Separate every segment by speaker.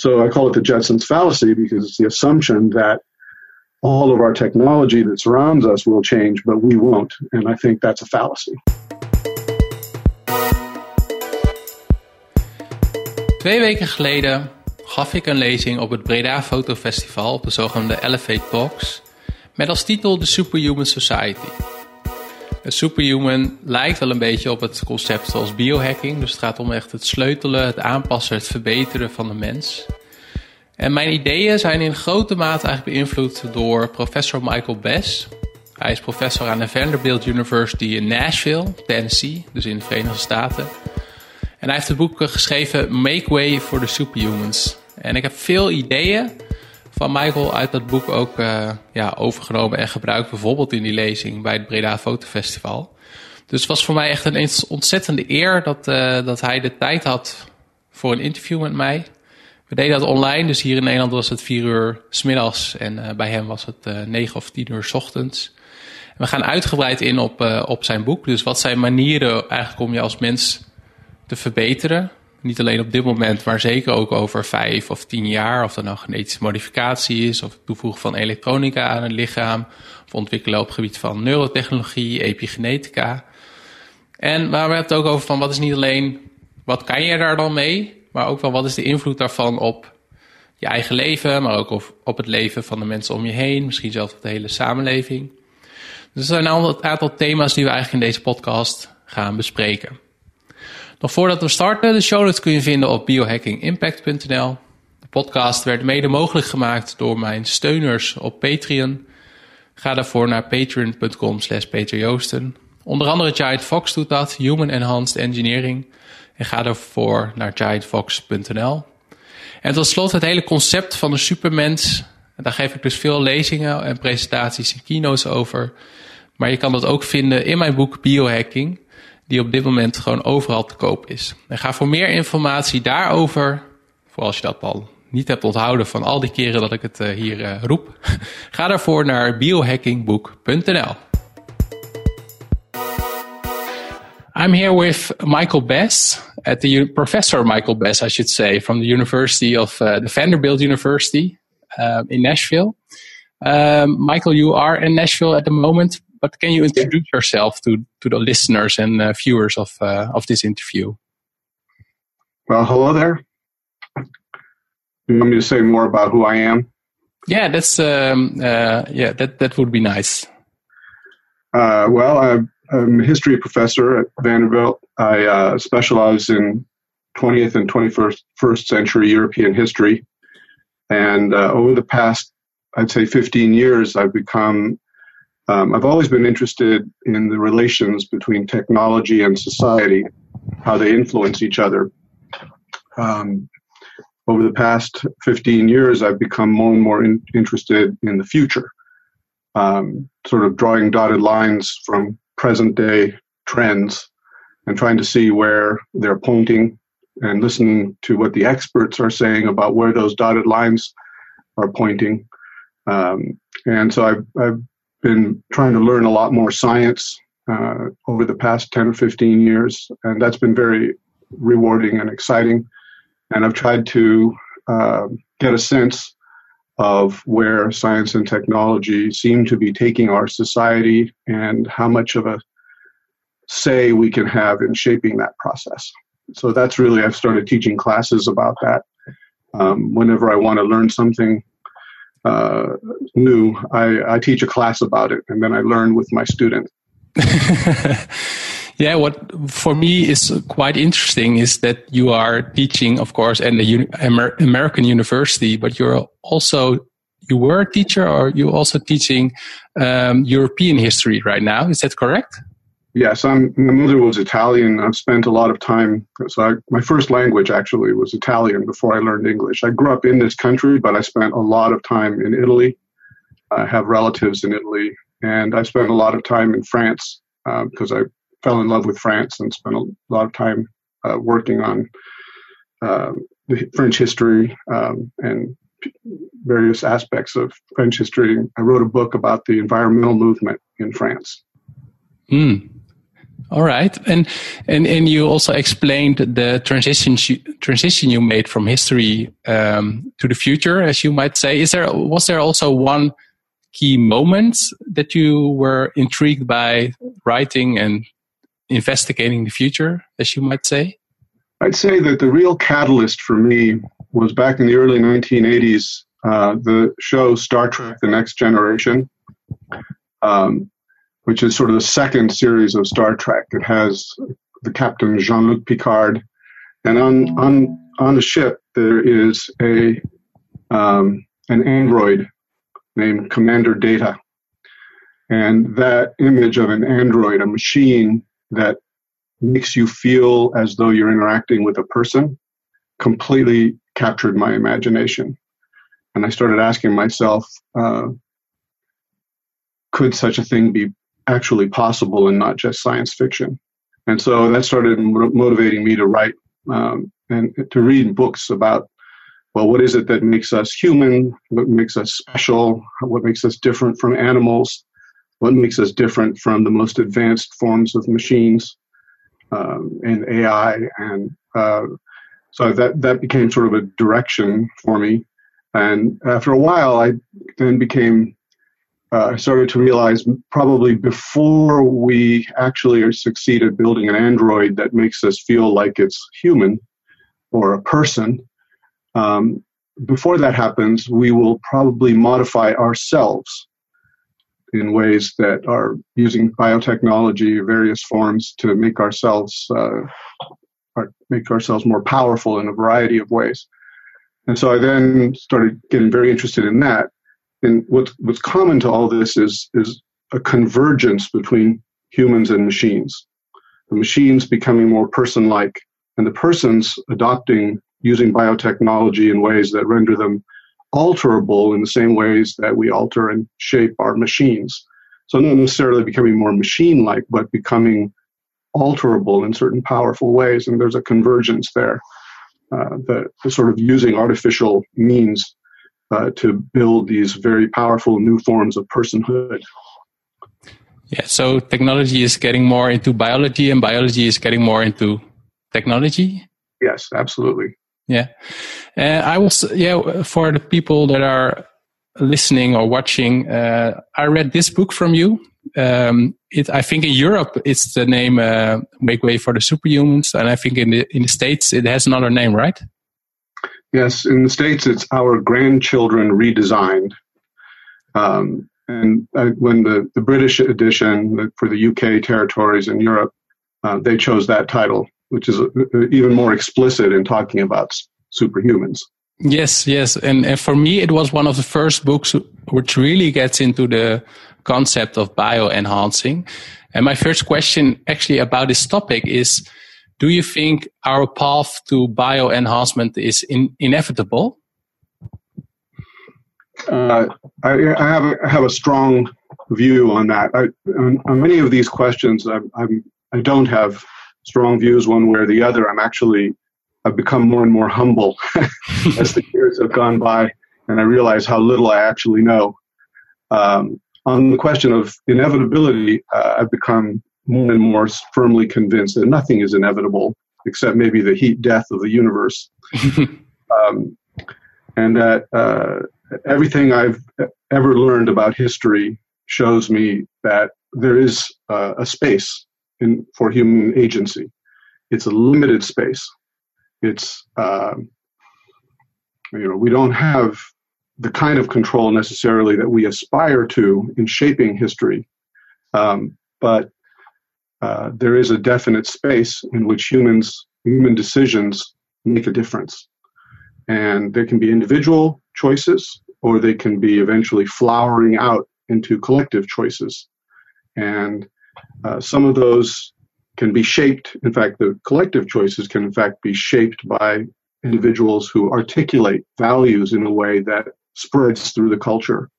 Speaker 1: So I call it the Jetsons fallacy because it's the assumption that all of our technology that surrounds us will change, but we won't. And I think that's a fallacy.
Speaker 2: Twee weken geleden gaf ik een lezing op het Breda Fotofestival op de zogenaamde Elevate Talks met als titel The Superhuman Society. Superhuman lijkt wel een beetje op het concept zoals biohacking. Dus het gaat om echt het sleutelen, het aanpassen, het verbeteren van de mens. En mijn ideeën zijn in grote mate eigenlijk beïnvloed door professor Michael Bess. Hij is professor aan de Vanderbilt University in Nashville, Tennessee, dus in de Verenigde Staten. En hij heeft het boek geschreven Make Way for the Superhumans. En ik heb veel ideeën van Michael uit dat boek ook uh, ja, overgenomen en gebruikt. Bijvoorbeeld in die lezing bij het Breda Fotofestival. Dus het was voor mij echt een ontzettende eer dat, uh, dat hij de tijd had voor een interview met mij. We deden dat online, dus hier in Nederland was het vier uur smiddags en uh, bij hem was het uh, negen of tien uur s ochtends. En we gaan uitgebreid in op, op zijn boek. Dus wat zijn manieren eigenlijk om je als mens te verbeteren. Niet alleen op dit moment, maar zeker ook over vijf of tien jaar. Of dat nou genetische modificatie is, of het toevoegen van elektronica aan het lichaam. Of ontwikkelen op het gebied van neurotechnologie, epigenetica. En waar we het ook over van wat is niet alleen, wat kan je daar dan mee? Maar ook wel wat is de invloed daarvan op je eigen leven, maar ook op, op het leven van de mensen om je heen. Misschien zelfs op de hele samenleving. Dus er zijn een aantal thema's die we eigenlijk in deze podcast gaan bespreken. Nog voordat we starten, de show notes kun je vinden op biohackingimpact.nl. De podcast werd mede mogelijk gemaakt door mijn steuners op Patreon. Ga daarvoor naar patreon.com slash peterjoosten. Onder andere Giant Fox doet dat, Human Enhanced Engineering. En ga daarvoor naar giantfox.nl. En tot slot het hele concept van de supermens. Daar geef ik dus veel lezingen en presentaties en keynotes over. Maar je kan dat ook vinden in mijn boek Biohacking die op dit moment gewoon overal te koop is. En ga voor meer informatie daarover, voor als je dat al niet hebt onthouden van al die keren dat ik het uh, hier uh, roep, ga daarvoor naar biohackingbook.nl. I'm here with Michael Bess, at the Professor Michael Bess, I should say, from the University of uh, the Vanderbilt University uh, in Nashville. Um, Michael, you are in Nashville at the moment, but can you introduce yourself to, to the listeners and uh, viewers of, uh, of this interview?
Speaker 1: Well, hello there. You want me to say more about who I am?
Speaker 2: Yeah, that's um, uh, yeah, that that would be nice.
Speaker 1: Uh, well, I'm, I'm, a history professor at Vanderbilt. I uh, specialize in 20th and 21st first century European history, and uh, over the past, I'd say, 15 years, I've become um, I've always been interested in the relations between technology and society, how they influence each other. Um, over the past 15 years, I've become more and more in, interested in the future, um, sort of drawing dotted lines from present day trends and trying to see where they're pointing and listening to what the experts are saying about where those dotted lines are pointing. Um, and so I've, I've been trying to learn a lot more science uh, over the past 10 or 15 years, and that's been very rewarding and exciting. And I've tried to uh, get a sense of where science and technology seem to be taking our society and how much of a say we can have in shaping that process. So that's really, I've started teaching classes about that. Um, whenever I want to learn something uh, new, I, I teach a class about it, and then I learn with my students.
Speaker 2: yeah, what for me is quite interesting is that you are teaching, of course, at the Amer American university, but you're also you were a teacher, or you also teaching um, European history right now. Is that correct?
Speaker 1: Yes, I'm, my mother was Italian. I've spent a lot of time. So I, my first language actually was Italian before I learned English. I grew up in this country, but I spent a lot of time in Italy. I have relatives in Italy, and I spent a lot of time in France uh, because I fell in love with France and spent a lot of time uh, working on uh, French history um, and various aspects of French history. I wrote a book about the environmental movement in France.
Speaker 2: Mm. All right, and and and you also explained the transition transition you made from history um, to the future, as you might say. Is there was there also one key moment that you were intrigued by writing and investigating the future, as you might say?
Speaker 1: I'd say that the real catalyst for me was back in the early 1980s. Uh, the show Star Trek: The Next Generation. Um, which is sort of the second series of Star Trek. It has the captain Jean-Luc Picard, and on on on the ship there is a um, an android named Commander Data, and that image of an android, a machine that makes you feel as though you're interacting with a person, completely captured my imagination. And I started asking myself, uh, could such a thing be actually possible and not just science fiction. And so that started motivating me to write um, and to read books about, well, what is it that makes us human? What makes us special? What makes us different from animals? What makes us different from the most advanced forms of machines um, and AI? And uh, so that, that became sort of a direction for me. And after a while, I then became uh, I started to realize probably before we actually succeed at building an android that makes us feel like it's human or a person, um, before that happens, we will probably modify ourselves in ways that are using biotechnology, various forms to make ourselves uh, make ourselves more powerful in a variety of ways. And so I then started getting very interested in that and what's, what's common to all this is, is a convergence between humans and machines. The machines becoming more person like, and the persons adopting using biotechnology in ways that render them alterable in the same ways that we alter and shape our machines. So, not necessarily becoming more machine like, but becoming alterable in certain powerful ways. And there's a convergence there. Uh, the, the, sort of using artificial means uh, to build these very powerful new forms of personhood.
Speaker 2: Yeah, so technology is getting more into biology, and biology is getting more into technology.
Speaker 1: Yes, absolutely.
Speaker 2: Yeah, uh, I was yeah for the people that are listening or watching. Uh, I read this book from you. Um, it, I think in Europe it's the name uh, "Make Way for the Superhumans," and I think in the in the states it has another name, right?
Speaker 1: Yes, in the States, it's Our Grandchildren Redesigned. Um, and uh, when the, the British edition for the UK territories in Europe, uh, they chose that title, which is uh, even more explicit in talking about superhumans.
Speaker 2: Yes, yes. And, and for me, it was one of the first books which really gets into the concept of bio enhancing. And my first question actually about this topic is do you think our path to bio enhancement is in, inevitable?
Speaker 1: Uh, I, I, have a, I have a strong view on that. I, on, on, many of these questions, I'm, I'm, I don't have strong views one way or the other. I'm actually I've become more and more humble as the years have gone by, and I realize how little I actually know. Um, on the question of inevitability, uh, I've become more and more firmly convinced that nothing is inevitable except maybe the heat death of the universe. um, and that uh, everything I've ever learned about history shows me that there is uh, a space in, for human agency. It's a limited space. It's, uh, you know, we don't have the kind of control necessarily that we aspire to in shaping history. Um, but uh, there is a definite space in which humans, human decisions make a difference. And there can be individual choices, or they can be eventually flowering out into collective choices. And uh, some of those can be shaped. In fact, the collective choices can, in fact, be shaped by individuals who articulate values in a way that spreads through the culture.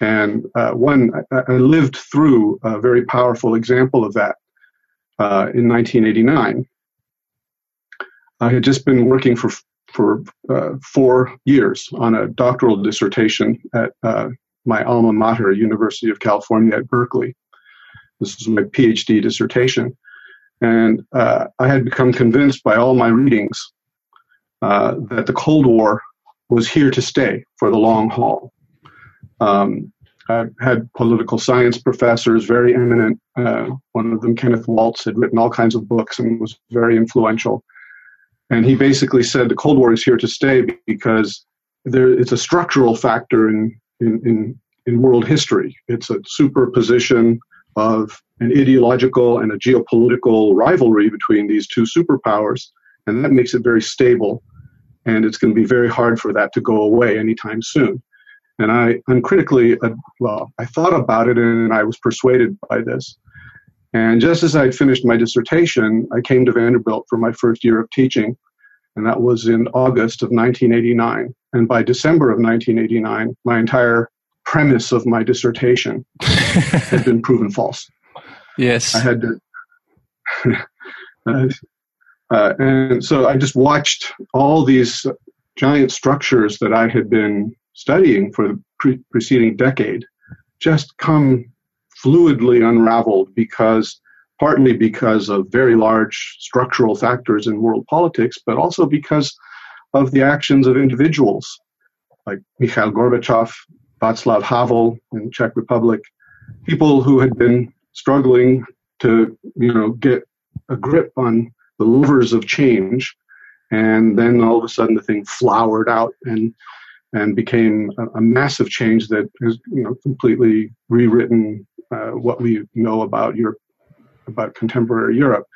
Speaker 1: And uh, one, I, I, lived through a very powerful example of that uh, in 1989. I had just been working for for uh, four years on a doctoral dissertation at uh, my alma mater, University of California at Berkeley. This was my PhD dissertation. And uh, I had become convinced by all my readings uh, that the Cold War was here to stay for the long haul. Um, I had political science professors, very eminent. Uh, one of them, Kenneth Waltz, had written all kinds of books and was very influential. And he basically said the Cold War is here to stay because there, it's a structural factor in, in, in, in world history. It's a superposition of an ideological and a geopolitical rivalry between these two superpowers, and that makes it very stable. And it's going to be very hard for that to go away anytime soon. And I uncritically, uh, well, I thought about it and I was persuaded by this. And just as I had finished my dissertation, I came to Vanderbilt for my first year of teaching, and that was in August of 1989. And by December of 1989, my entire premise of my dissertation had been proven false.
Speaker 2: Yes.
Speaker 1: I had to. uh, uh, and so I just watched all these giant structures that I had been studying for the pre- preceding decade just come fluidly unraveled because partly because of very large structural factors in world politics, but also because of the actions of individuals like Mikhail Gorbachev, Václav Havel in Czech Republic, people who had been struggling to, you know, get a grip on the levers of change, and then all of a sudden the thing flowered out and and became a, a massive change that has you know completely rewritten uh, what we know about Europe, about contemporary Europe.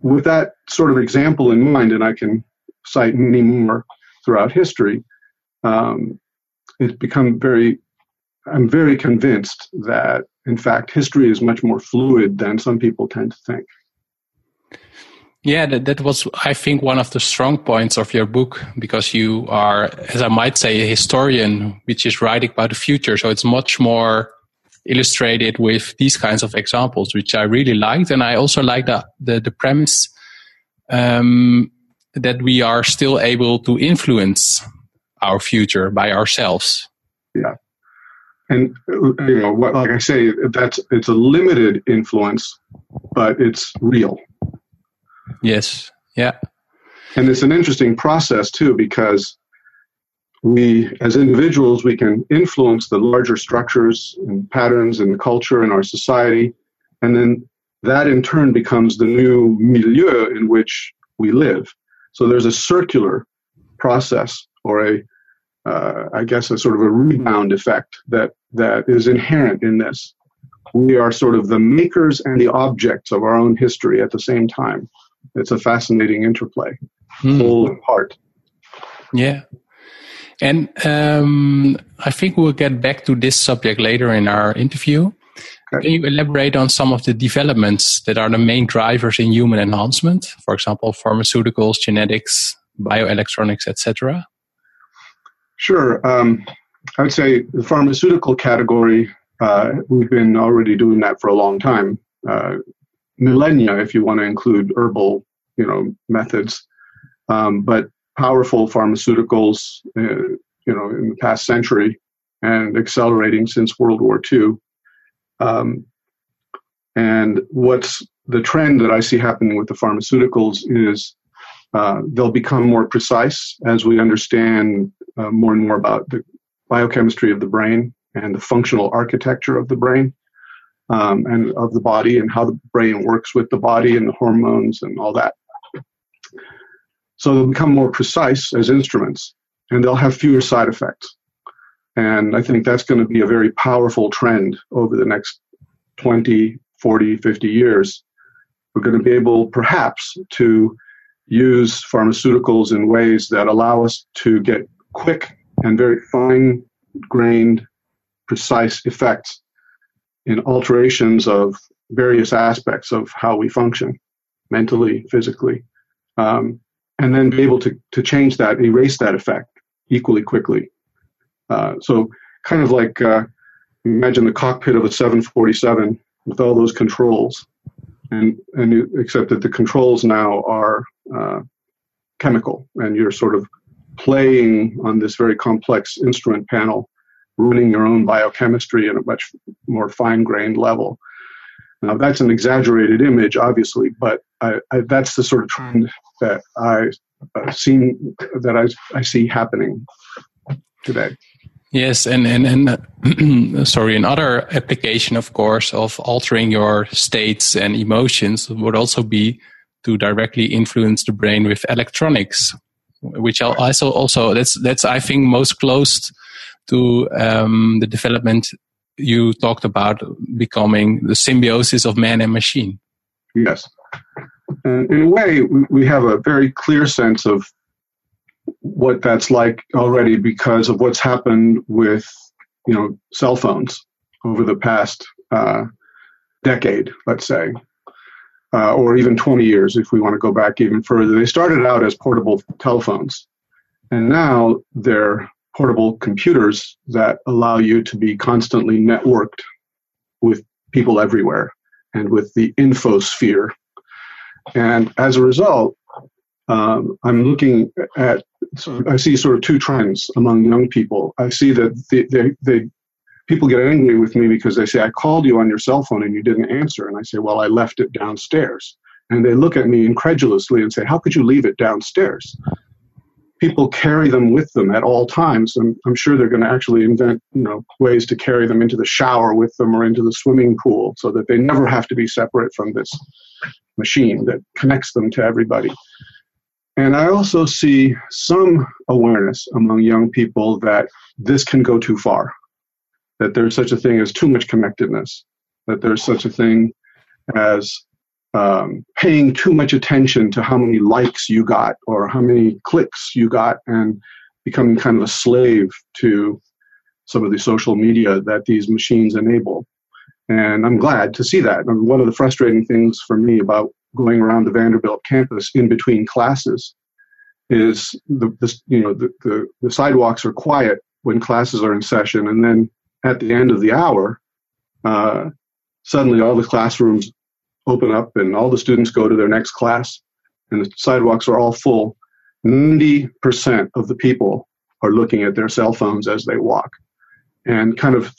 Speaker 1: With that sort of example in mind, and I can cite many more throughout history, um, it's become very. I'm very convinced that, in fact, history is much more fluid than some people tend to think.
Speaker 2: Yeah, that, that was, I think, one of the strong points of your book because you are, as I might say, a historian, which is writing about the future. So it's much more illustrated with these kinds of examples, which I really liked. And I also like the, the, the premise um, that we are still able to influence our future by ourselves.
Speaker 1: Yeah. And you know, what, like I say, that's it's a limited influence, but it's real.
Speaker 2: Yes. Yeah.
Speaker 1: And it's an interesting process too because we, as individuals, we can influence the larger structures and patterns and culture in our society, and then that in turn becomes the new milieu in which we live. So there's a circular process, or a, uh, I guess, a sort of a rebound effect that that is inherent in this. We are sort of the makers and the objects of our own history at the same time it's a fascinating interplay, hmm. whole and part.
Speaker 2: Yeah. And um, I think we'll get back to this subject later in our interview. Okay. Can you elaborate on some of the developments that are the main drivers in human enhancement? For example, pharmaceuticals, genetics, bioelectronics, etc.
Speaker 1: Sure. Um, I would say the pharmaceutical category, uh, we've been already doing that for a long time. Uh, millennia, if you want to include herbal, you know, methods. Um, but powerful pharmaceuticals, uh, you know, in the past century and accelerating since World War II. Um, and what's the trend that I see happening with the pharmaceuticals is uh, they'll become more precise as we understand uh, more and more about the biochemistry of the brain and the functional architecture of the brain um, and of the body and how the brain works with the body and the hormones and all that. So they'll become more precise as instruments and they'll have fewer side effects. And I think that's going to be a very powerful trend over the next 20, 40, 50 years. We're going to be able perhaps to use pharmaceuticals in ways that allow us to get quick and very fine grained, precise effects in alterations of various aspects of how we function mentally, physically, um, and then be able to, to change that, erase that effect equally quickly. Uh, so, kind of like uh, imagine the cockpit of a 747 with all those controls, and and except that the controls now are uh, chemical, and you're sort of playing on this very complex instrument panel running your own biochemistry at a much more fine grained level. Now, that's an exaggerated image, obviously, but I, I, that's the sort of trend that I uh, seen that I, I see happening today.
Speaker 2: Yes, and and and uh, sorry, another application, of course, of altering your states and emotions would also be to directly influence the brain with electronics, which I also also that's that's I think most close to um, the development you talked about becoming the symbiosis of man and machine.
Speaker 1: Yes. And in a way, we have a very clear sense of what that's like already because of what's happened with, you know, cell phones over the past uh, decade, let's say, uh, or even 20 years if we want to go back even further. They started out as portable telephones, and now they're portable computers that allow you to be constantly networked with people everywhere and with the infosphere. And as a result, um, I'm looking at, I see sort of two trends among young people. I see that they, they, they, people get angry with me because they say, I called you on your cell phone and you didn't answer. And I say, well, I left it downstairs. And they look at me incredulously and say, how could you leave it downstairs? People carry them with them at all times. And I'm sure they're going to actually invent, you know, ways to carry them into the shower with them or into the swimming pool so that they never have to be separate from this machine that connects them to everybody. And I also see some awareness among young people that this can go too far, that there's such a thing as too much connectedness, that there's such a thing as um, paying too much attention to how many likes you got or how many clicks you got and becoming kind of a slave to some of the social media that these machines enable. And I'm glad to see that. And one of the frustrating things for me about going around the Vanderbilt campus in between classes is the, the you know the, the, the sidewalks are quiet when classes are in session, and then at the end of the hour, uh, suddenly all the classrooms open up and all the students go to their next class and the sidewalks are all full, 90% of the people are looking at their cell phones as they walk and kind of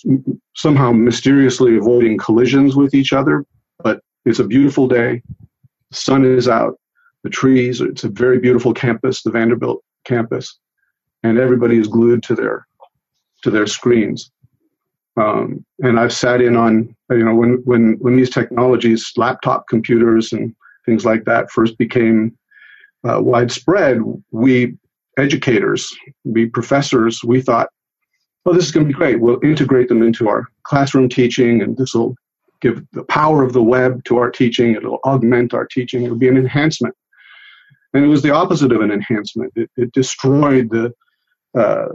Speaker 1: somehow mysteriously avoiding collisions with each other. But it's a beautiful day. The sun is out. The trees, it's a very beautiful campus, the Vanderbilt campus, and everybody is glued to their to their screens. Um, and I've sat in on, you know, when, when, when these technologies, laptop computers and things like that first became uh, widespread, we educators, we professors, we thought, well, this is going to be great. We'll integrate them into our classroom teaching, and this will give the power of the web to our teaching. It'll augment our teaching. It'll be an enhancement. And it was the opposite of an enhancement. It, it destroyed the uh,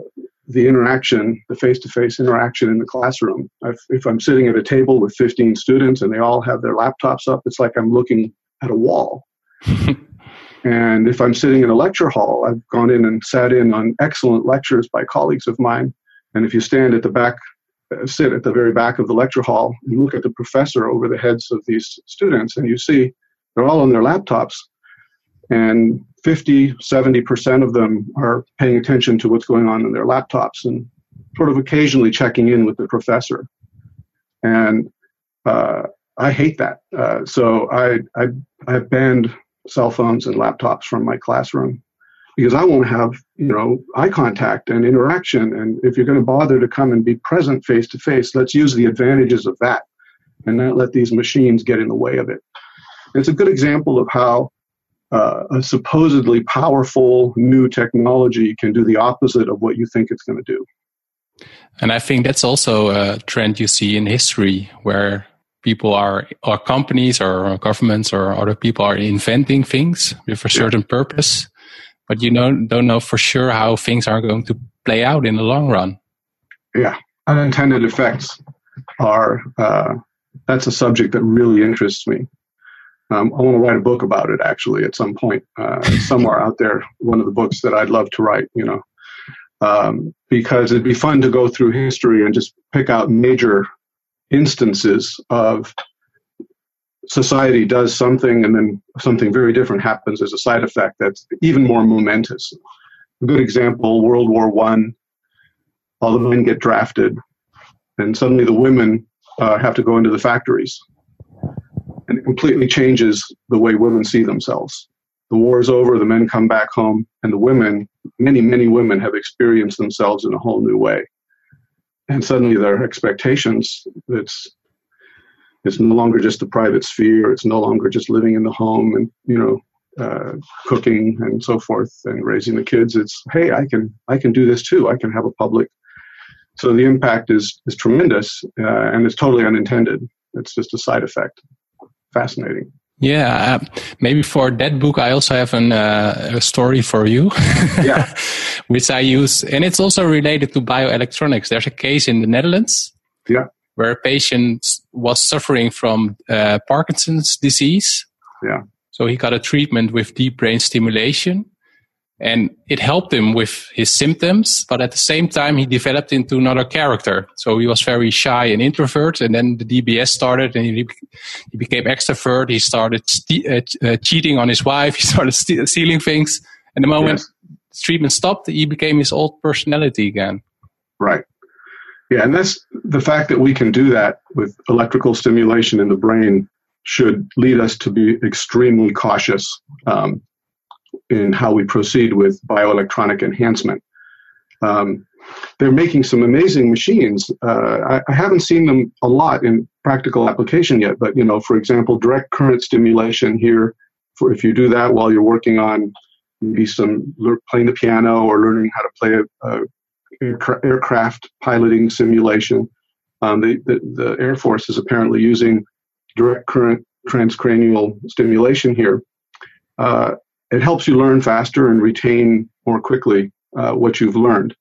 Speaker 1: the interaction, the face to face interaction in the classroom. If, if, I'm sitting at a table with 15 students and they all have their laptops up, it's like I'm looking at a wall. and if I'm sitting in a lecture hall, I've gone in and sat in on excellent lectures by colleagues of mine. And if you stand at the back, uh, sit at the very back of the lecture hall, and look at the professor over the heads of these students, and you see they're all on their laptops. And 50, 70% of them are paying attention to what's going on in their laptops and sort of occasionally checking in with the professor. And uh, I hate that. Uh, so I, I, I've banned cell phones and laptops from my classroom because I won't have, you know, eye contact and interaction. And if you're going to bother to come and be present face to face, let's use the advantages of that and not let these machines get in the way of it. It's a good example of how uh, a supposedly powerful new technology can do the opposite of what you think it's going to do.
Speaker 2: And I think that's also a trend you see in history where people are, or companies or governments or other people are inventing things with a certain yeah. purpose, but you know, don't know for sure how things are going to play out in the long run.
Speaker 1: Yeah, unintended effects are, uh, that's a subject that really interests me. Um, I want to write a book about it actually at some point, uh, somewhere out there. One of the books that I'd love to write, you know, um, because it'd be fun to go through history and just pick out major instances of society does something and then something very different happens as a side effect that's even more momentous. A good example: World War One. All the men get drafted, and suddenly the women uh, have to go into the factories and it completely changes the way women see themselves. The war is over, the men come back home, and the women, many, many women have experienced themselves in a whole new way. And suddenly their expectations, it's it's no longer just a private sphere. It's no longer just living in the home and you know uh, cooking and so forth and raising the kids. It's hey, I can I can do this too. I can have a public. So the impact is is tremendous uh, and it's totally unintended. It's just a side effect. Fascinating.
Speaker 2: Yeah, uh, maybe for that book, I also have an, uh, a story for you.
Speaker 1: yeah.
Speaker 2: Which I use, and it's also related to bioelectronics. There's a case in the Netherlands.
Speaker 1: Yeah.
Speaker 2: Where a patient was suffering from uh, Parkinson's disease.
Speaker 1: Yeah.
Speaker 2: So he got a treatment with deep brain stimulation and it helped him with his symptoms, but at the same time, he developed into another character. So he was very shy and introvert, and then the DBS started, and he, he became extrovert. He started uh, uh, cheating on his wife. He started stealing things. And the moment yes. treatment stopped, he became his old personality again.
Speaker 1: Right. Yeah, and that's the fact that we can do that with electrical stimulation in the brain should lead us to be extremely cautious um, in how we proceed with bioelectronic enhancement. Um, they're making some amazing machines. Uh, I, I, haven't seen them a lot in practical application yet, but you know, for example, direct current stimulation here. For if you do that while you're working on maybe some playing the piano or learning how to play a, a aircraft piloting simulation. Um, the, the, the, Air Force is apparently using direct current transcranial stimulation here. Uh, it helps you learn faster and retain more quickly uh, what you've learned.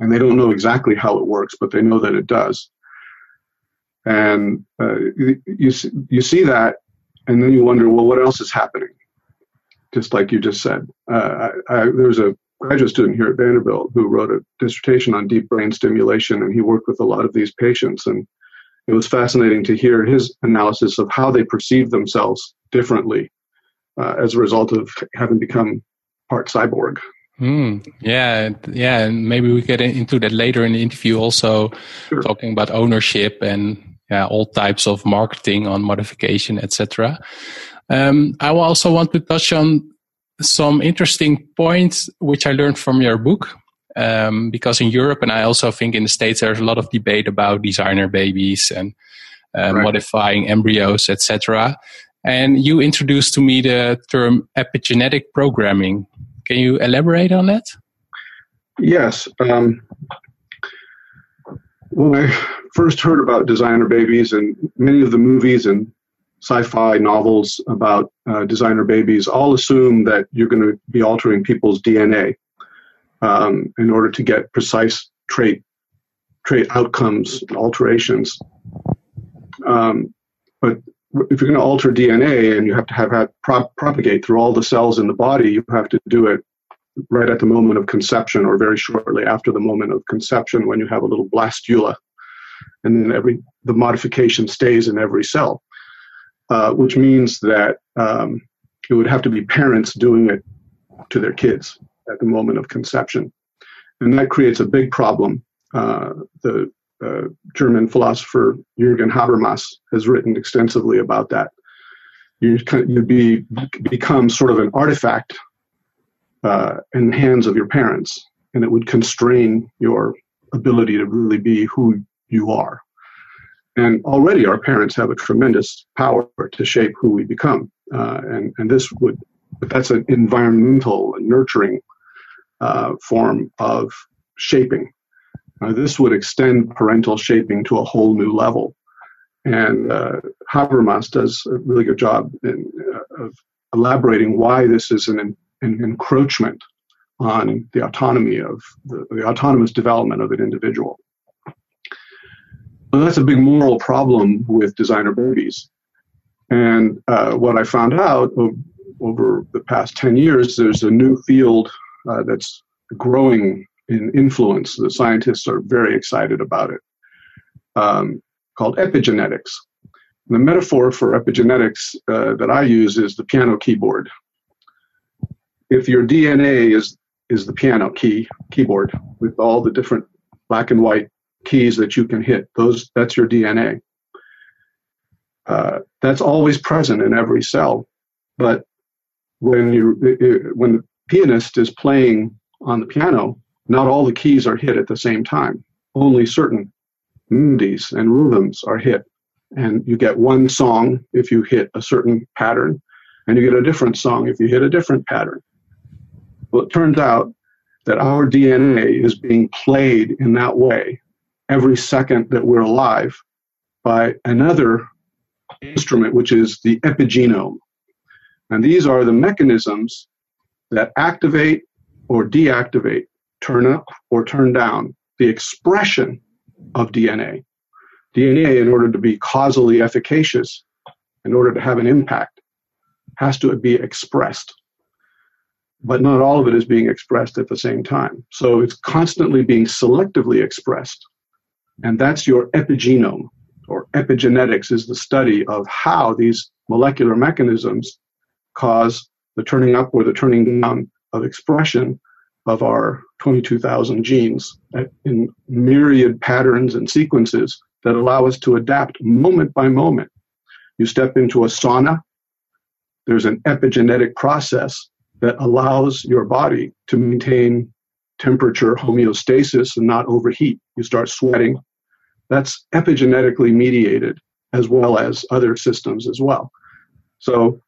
Speaker 1: And they don't know exactly how it works, but they know that it does. And uh, you, you see that, and then you wonder, well, what else is happening? Just like you just said. Uh, I, I, there was a graduate student here at Vanderbilt who wrote a dissertation on deep brain stimulation, and he worked with a lot of these patients. And it was fascinating to hear his analysis of how they perceive themselves differently uh, as a result of having become part cyborg.
Speaker 2: Mm, yeah, yeah, and maybe we get into that later in the interview. Also, sure. talking about ownership and yeah, all types of marketing on modification, etc. Um, I also want to touch on some interesting points which I learned from your book. Um, because in Europe and I also think in the States, there's a lot of debate about designer babies and uh, right. modifying embryos, etc. And you introduced to me the term epigenetic programming. Can you elaborate on that?
Speaker 1: Yes. Um, when I first heard about designer babies and many of the movies and sci-fi novels about uh, designer babies all assume that you're going to be altering people's DNA um, in order to get precise trait trait outcomes alterations. Um, but if you're going to alter DNA and you have to have propagate through all the cells in the body, you have to do it right at the moment of conception or very shortly after the moment of conception when you have a little blastula. And then every the modification stays in every cell, uh, which means that um, it would have to be parents doing it to their kids at the moment of conception. And that creates a big problem. Uh, the uh, German philosopher Jürgen Habermas has written extensively about that. You you be become sort of an artifact uh, in the hands of your parents, and it would constrain your ability to really be who you are. And already our parents have a tremendous power to shape who we become, uh, and and this would, but that's an environmental, nurturing uh, form of shaping uh, this would extend parental shaping to a whole new level. And uh, Habermas does a really good job in, uh, of elaborating why this is an, an, encroachment on the autonomy of the, the, autonomous development of an individual. Well, that's a big moral problem with designer babies. And uh, what I found out over the past 10 years, there's a new field uh, that's growing in influence. The scientists are very excited about it, um, called epigenetics. The metaphor for epigenetics uh, that I use is the piano keyboard. If your DNA is is the piano key keyboard with all the different black and white keys that you can hit, those that's your DNA. uh, that's always present in every cell. But when you when the pianist is playing on the piano, not all the keys are hit at the same time. Only certain melodies and rhythms are hit, and you get one song if you hit a certain pattern, and you get a different song if you hit a different pattern. Well, it turns out that our DNA is being played in that way every second that we're alive by another instrument, which is the epigenome. And these are the mechanisms that activate or deactivate, turn up or turn down the expression of DNA. DNA, in order to be causally efficacious, in order to have an impact, has to be expressed. But not all of it is being expressed at the same time. So it's constantly being selectively expressed. And that's your epigenome, or epigenetics is the study of how these molecular mechanisms cause the turning up or the turning down of expression of our 22,000 genes in myriad patterns and sequences that allow us to adapt moment by moment. You step into a sauna, there's an epigenetic process that allows your body to maintain temperature homeostasis and not overheat. You start sweating. That's epigenetically mediated as well as other systems as well. So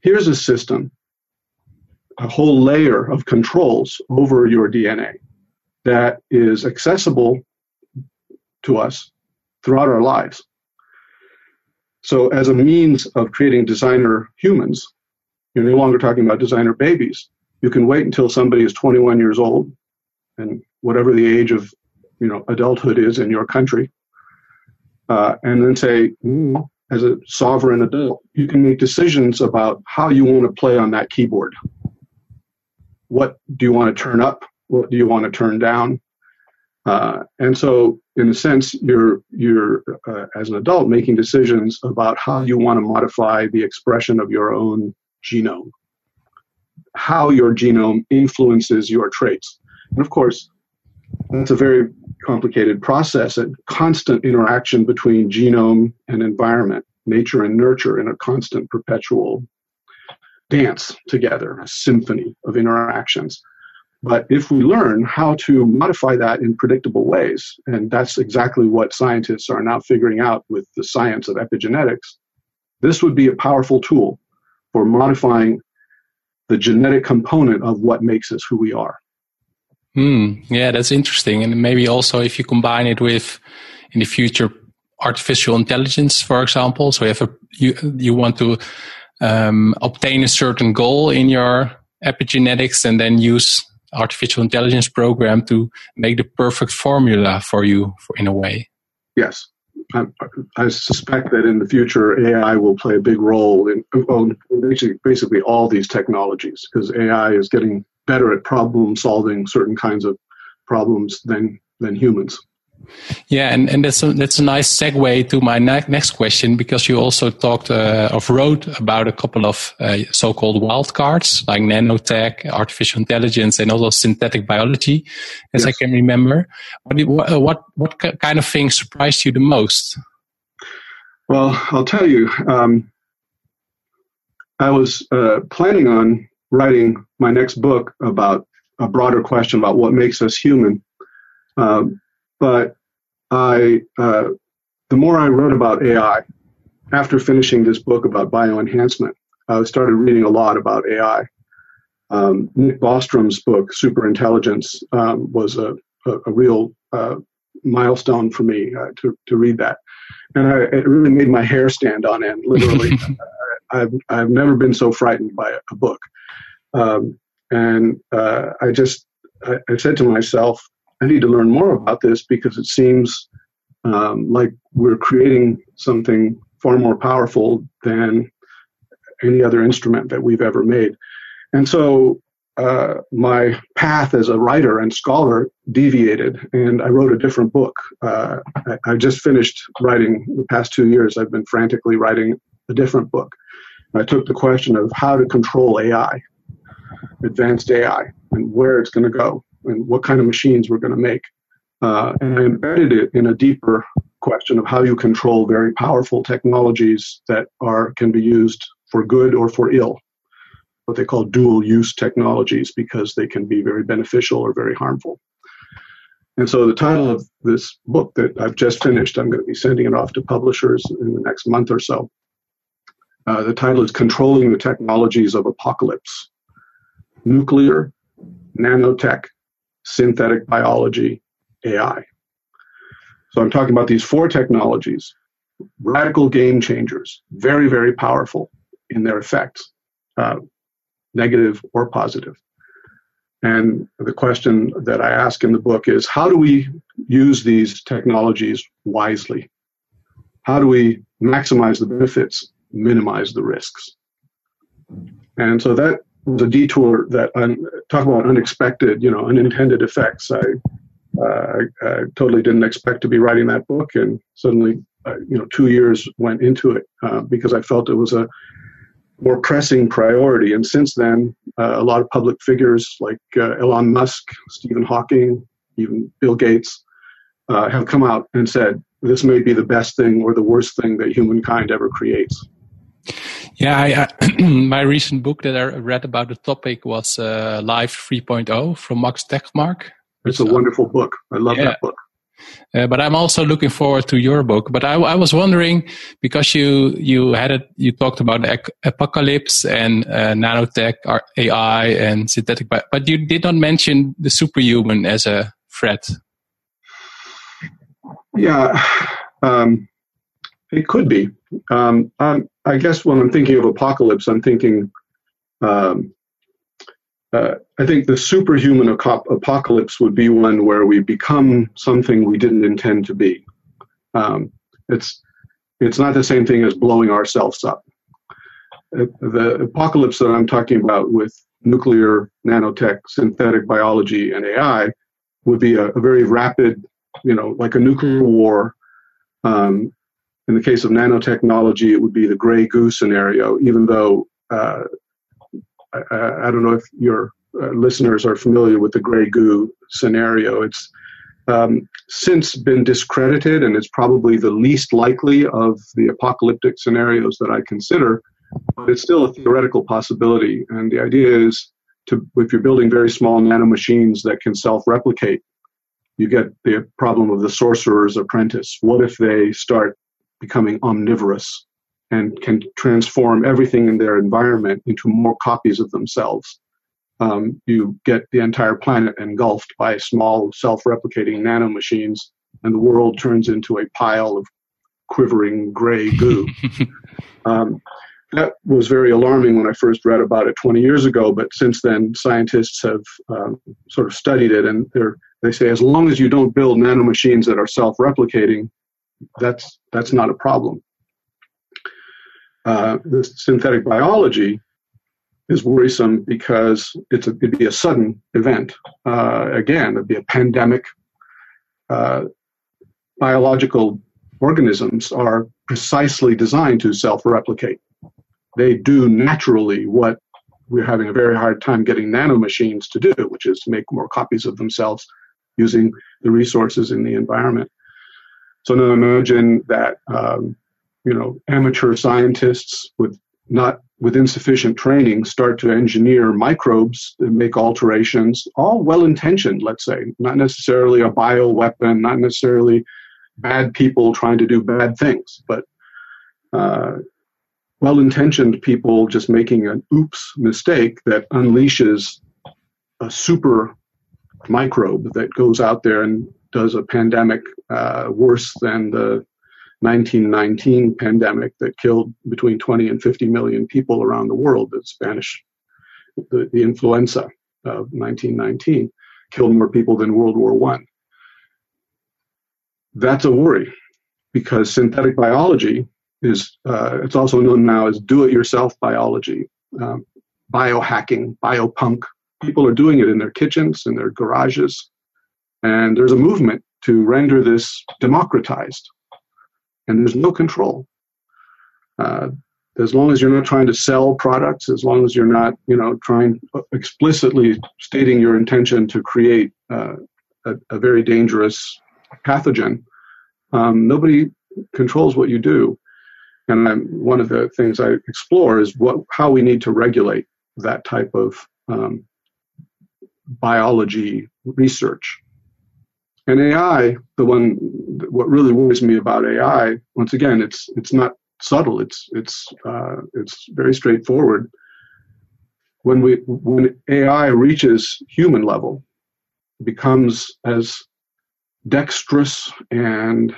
Speaker 1: here's a system, a whole layer of controls over your DNA that is accessible to us throughout our lives. So, as a means of creating designer humans, you're no longer talking about designer babies. You can wait until somebody is 21 years old, and whatever the age of you know adulthood is in your country, uh, and then say, mm, as a sovereign adult, you can make decisions about how you want to play on that keyboard. What do you want to turn up? What do you want to turn down? Uh, and so, in a sense, you're you're uh, as an adult making decisions about how you want to modify the expression of your own genome, how your genome influences your traits, and of course, that's a very complicated process. A constant interaction between genome and environment, nature and nurture in a constant perpetual dance together, a symphony of interactions. But if we learn how to modify that in predictable ways, and that's exactly what scientists are now figuring out with the science of epigenetics, this would be a powerful tool for modifying the genetic component of what makes us who we are.
Speaker 2: Hmm. Yeah, that's interesting. And maybe also if you combine it with in the future artificial intelligence, for example. So you have a you you want to um, obtain a certain goal in your epigenetics, and then use artificial intelligence program to make the perfect formula for you, for, in a way.
Speaker 1: Yes, I, I, suspect that in the future AI will play a big role in basically, basically all these technologies because AI is getting better at problem solving certain kinds of problems than than humans.
Speaker 2: Yeah, and, and that's a, that's a nice segue to my ne- next question because you also talked uh, of wrote about a couple of uh, so-called wildcards like nanotech, artificial intelligence, and also synthetic biology, as yes. I can remember. What, what what kind of things surprised you the most?
Speaker 1: Well, I'll tell you. Um, I was uh, planning on writing my next book about a broader question about what makes us human. Um, but I, uh, the more I wrote about AI, after finishing this book about bioenhancement, I started reading a lot about AI. Um, Nick Bostrom's book, Superintelligence, um, was a, a, a real uh, milestone for me uh, to, to read that. And I, it really made my hair stand on end, literally. I've, I've never been so frightened by a, a book. Um, and uh, I just I, I, said to myself, I need to learn more about this because it seems um, like we're creating something far more powerful than any other instrument that we've ever made. And so uh, my path as a writer and scholar deviated, and I wrote a different book. Uh, I, I, just finished writing the past two years. I've been frantically writing a different book. I took the question of how to control AI advanced AI and where it's going to go and what kind of machines we're going to make. Uh, and I embedded it in a deeper question of how you control very powerful technologies that are can be used for good or for ill what they call dual use technologies because they can be very beneficial or very harmful and so the title of this book that I've just finished, I'm going to be sending it off to publishers in the next month or so. Uh, the title is Controlling the Technologies of Apocalypse Nuclear, Nanotech, Synthetic Biology, AI. So I'm talking about these four technologies, radical game changers, very, very powerful in their effects, uh, negative or positive. And the question that I ask in the book is how do we use these technologies wisely? How do we maximize the benefits, minimize the risks? And so that was a detour that un, talk about unexpected, you know, unintended effects. I, uh, I, I, totally didn't expect to be writing that book, and suddenly, uh, you know, two years went into it uh, because I felt it was a more pressing priority. And since then, uh, a lot of public figures like uh, Elon Musk, Stephen Hawking, even Bill Gates uh, have come out and said this may be the best thing or the worst thing that humankind ever creates.
Speaker 2: Yeah, I, I, my recent book that I read about the topic was uh, Life 3.0 from Max Tegmark.
Speaker 1: It's a wonderful book. I love yeah. that book.
Speaker 2: Uh, but I'm also looking forward to your book. But I, I was wondering because you you had it, you talked about apocalypse and uh, nanotech, AI, and synthetic, but, but you did not mention the superhuman as a threat.
Speaker 1: Yeah, um, it could be. Um, I guess when I'm thinking of apocalypse, I'm thinking um, uh, I think the superhuman apocalypse would be one where we become something we didn't intend to be. Um, it's it's not the same thing as blowing ourselves up. Uh, the apocalypse that I'm talking about with nuclear, nanotech, synthetic biology, and AI would be a, a very rapid, you know, like a nuclear war. Um, in the case of nanotechnology, it would be the gray goo scenario, even though uh, I, I don't know if your uh, listeners are familiar with the gray goo scenario. It's um, since been discredited, and it's probably the least likely of the apocalyptic scenarios that I consider, but it's still a theoretical possibility. And the idea is to, if you're building very small nanomachines that can self replicate, you get the problem of the sorcerer's apprentice. What if they start becoming omnivorous? and can transform everything in their environment into more copies of themselves. Um, you get the entire planet engulfed by small self-replicating nanomachines, and the world turns into a pile of quivering gray goo. um, that was very alarming when I first read about it 20 years ago, but since then, scientists have um, sort of studied it, and they say as long as you don't build nanomachines that are self-replicating, that's that's not a problem uh, the synthetic biology is worrisome because it's a, it'd be a sudden event. Uh, again, it'd be a pandemic. Uh, biological organisms are precisely designed to self-replicate. They do naturally what we're having a very hard time getting nanomachines to do, which is to make more copies of themselves using the resources in the environment. So now imagine that um, you know, amateur scientists with not with insufficient training start to engineer microbes and make alterations, all well intentioned, let's say, not necessarily a bio weapon, not necessarily bad people trying to do bad things, but uh, well intentioned people just making an oops mistake that unleashes a super microbe that goes out there and does a pandemic uh, worse than the 1919 pandemic that killed between 20 and 50 million people around the world, the Spanish, the, the influenza of 1919, killed more people than World War One. That's a worry because synthetic biology is, uh, it's also known now as do-it-yourself biology, um, biohacking, biopunk. People are doing it in their kitchens, in their garages, and there's a movement to render this democratized and there's no control. Uh, as long as you're not trying to sell products, as long as you're not, you know, trying explicitly stating your intention to create uh, a, a, very dangerous pathogen, Um, nobody controls what you do. And I'm, one of the things I explore is what, how we need to regulate that type of um, biology research. And AI, the one, what really worries me about AI, once again, it's it's not subtle. It's it's uh, it's very straightforward. When we when AI reaches human level, becomes as dexterous and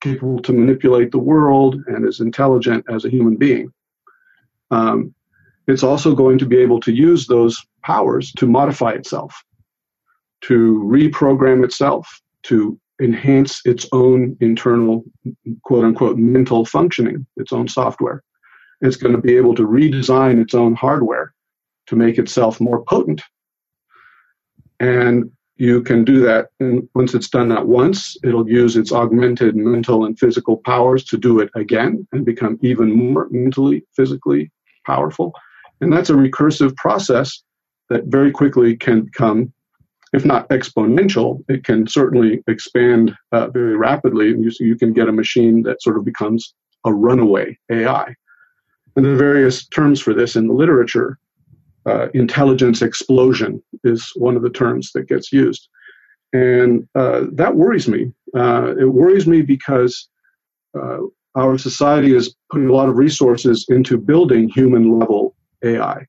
Speaker 1: capable to manipulate the world and as intelligent as a human being. Um, it's also going to be able to use those powers to modify itself, to reprogram itself, to enhance its own internal, quote unquote, mental functioning, its own software. It's going to be able to redesign its own hardware to make itself more potent. And you can do that. And once it's done that once, it'll use its augmented mental and physical powers to do it again and become even more mentally, physically powerful. And that's a recursive process that very quickly can become, if not exponential, it can certainly expand uh, very rapidly. And you, you can get a machine that sort of becomes a runaway AI. And there are various terms for this in the literature. Uh, intelligence explosion is one of the terms that gets used. And uh, that worries me. Uh, it worries me because uh, our society is putting a lot of resources into building human level AI,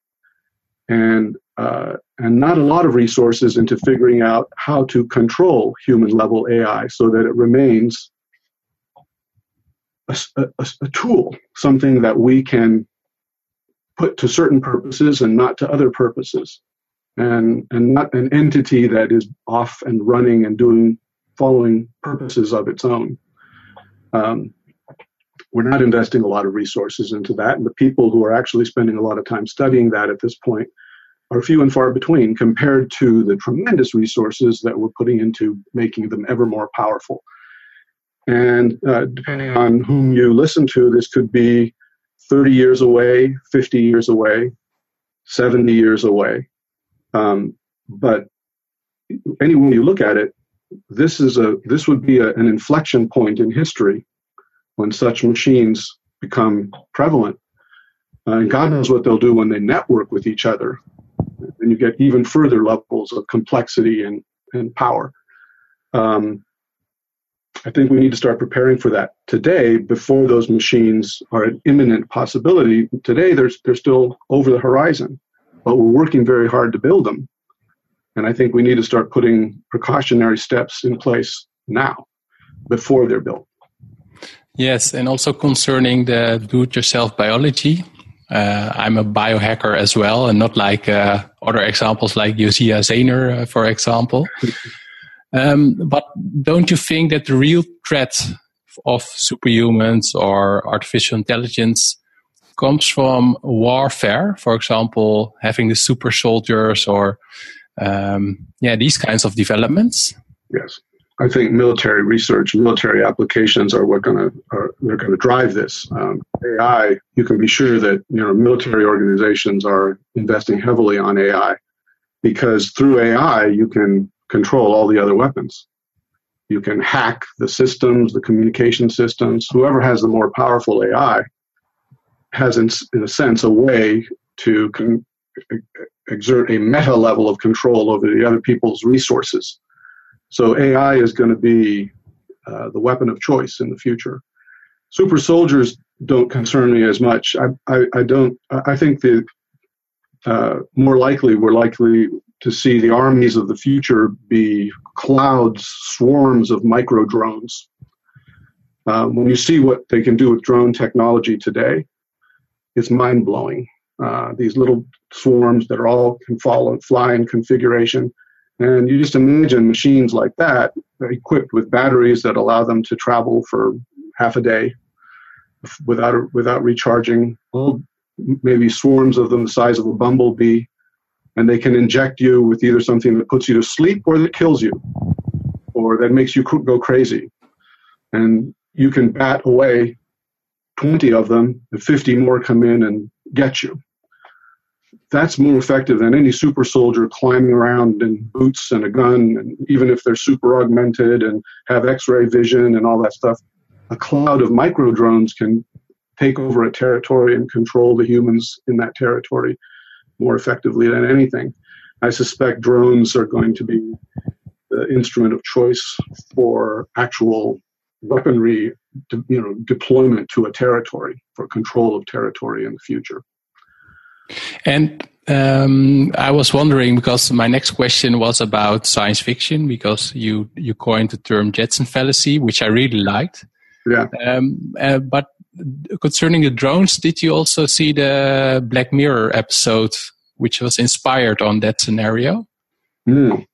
Speaker 1: and uh, and not a lot of resources into figuring out how to control human level AI so that it remains a, a, a tool, something that we can put to certain purposes and not to other purposes, and and not an entity that is off and running and doing following purposes of its own. Um, we're not investing a lot of resources into that. And the people who are actually spending a lot of time studying that at this point are few and far between compared to the tremendous resources that we're putting into making them ever more powerful. And uh, depending on whom you listen to, this could be 30 years away, 50 years away, 70 years away. Um, but any way you look at it, this is a this would be a, an inflection point in history when such machines become prevalent. Uh, and God knows what they'll do when they network with each other. And you get even further levels of complexity and, and power. Um, I think we need to start preparing for that today before those machines are an imminent possibility. Today, they're, they're still over the horizon, but we're working very hard to build them. And I think we need to start putting precautionary steps in place now before they're built.
Speaker 2: Yes, and also concerning the do-it-yourself biology. Uh, I'm a biohacker as well, and not like uh, other examples like Josiah Zayner, uh, for example. um, but don't you think that the real threat of superhumans or artificial intelligence comes from warfare? For example, having the super soldiers or um, yeah, these kinds of developments.
Speaker 1: Yes. I think military research, military applications are what going to are they're going to drive this. Um, AI, you can be sure that you know military organizations are investing heavily on AI because through AI you can control all the other weapons. You can hack the systems, the communication systems. Whoever has the more powerful AI has, in, in a sense, a way to con- exert a meta level of control over the other people's resources so AI is going to be uh, the weapon of choice in the future. Super soldiers don't concern me as much. I, I, I don't. I think the uh, more likely we're likely to see the armies of the future be clouds, swarms of micro drones. Uh, when you see what they can do with drone technology today, it's mind blowing. Uh, these little swarms that are all can fall and fly in configuration and you just imagine machines like that equipped with batteries that allow them to travel for half a day without without recharging. Maybe swarms of them the size of a bumblebee, and they can inject you with either something that puts you to sleep or that kills you, or that makes you go crazy. And you can bat away 20 of them, and 50 more come in and get you. That's more effective than any super soldier climbing around in boots and a gun, and even if they're super augmented and have X-ray vision and all that stuff. A cloud of micro drones can take over a territory and control the humans in that territory more effectively than anything. I suspect drones are going to be the instrument of choice for actual weaponry, you know, deployment to a territory for control of territory in the future.
Speaker 2: And um, I was wondering because my next question was about science fiction because you you coined the term Jetson fallacy, which I really liked.
Speaker 1: Yeah.
Speaker 2: Um, uh, but concerning the drones, did you also see the Black Mirror episode, which was inspired on that scenario?
Speaker 1: Mm.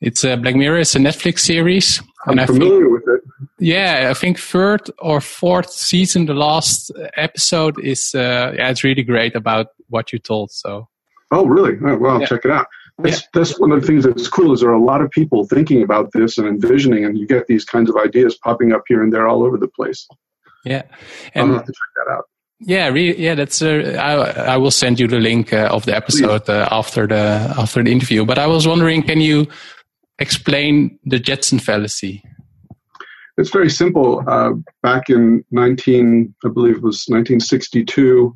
Speaker 2: It's a Black Mirror. It's a Netflix series.
Speaker 1: I'm familiar with it.
Speaker 2: Yeah, I think third or fourth season, the last episode is uh, yeah, it's really great about what you told. So.
Speaker 1: Oh, really? Oh, well, yeah. check it out. That's, yeah. that's one of the things that's cool is there are a lot of people thinking about this and envisioning, and you get these kinds of ideas popping up here and there all over the place.
Speaker 2: Yeah,
Speaker 1: and I'll have to check that out.
Speaker 2: Yeah, really, yeah, that's. Uh, I, I will send you the link uh, of the episode uh, after the after the interview. But I was wondering, can you explain the Jetson fallacy?
Speaker 1: It's very simple. Uh, back in 19, I believe it was 1962,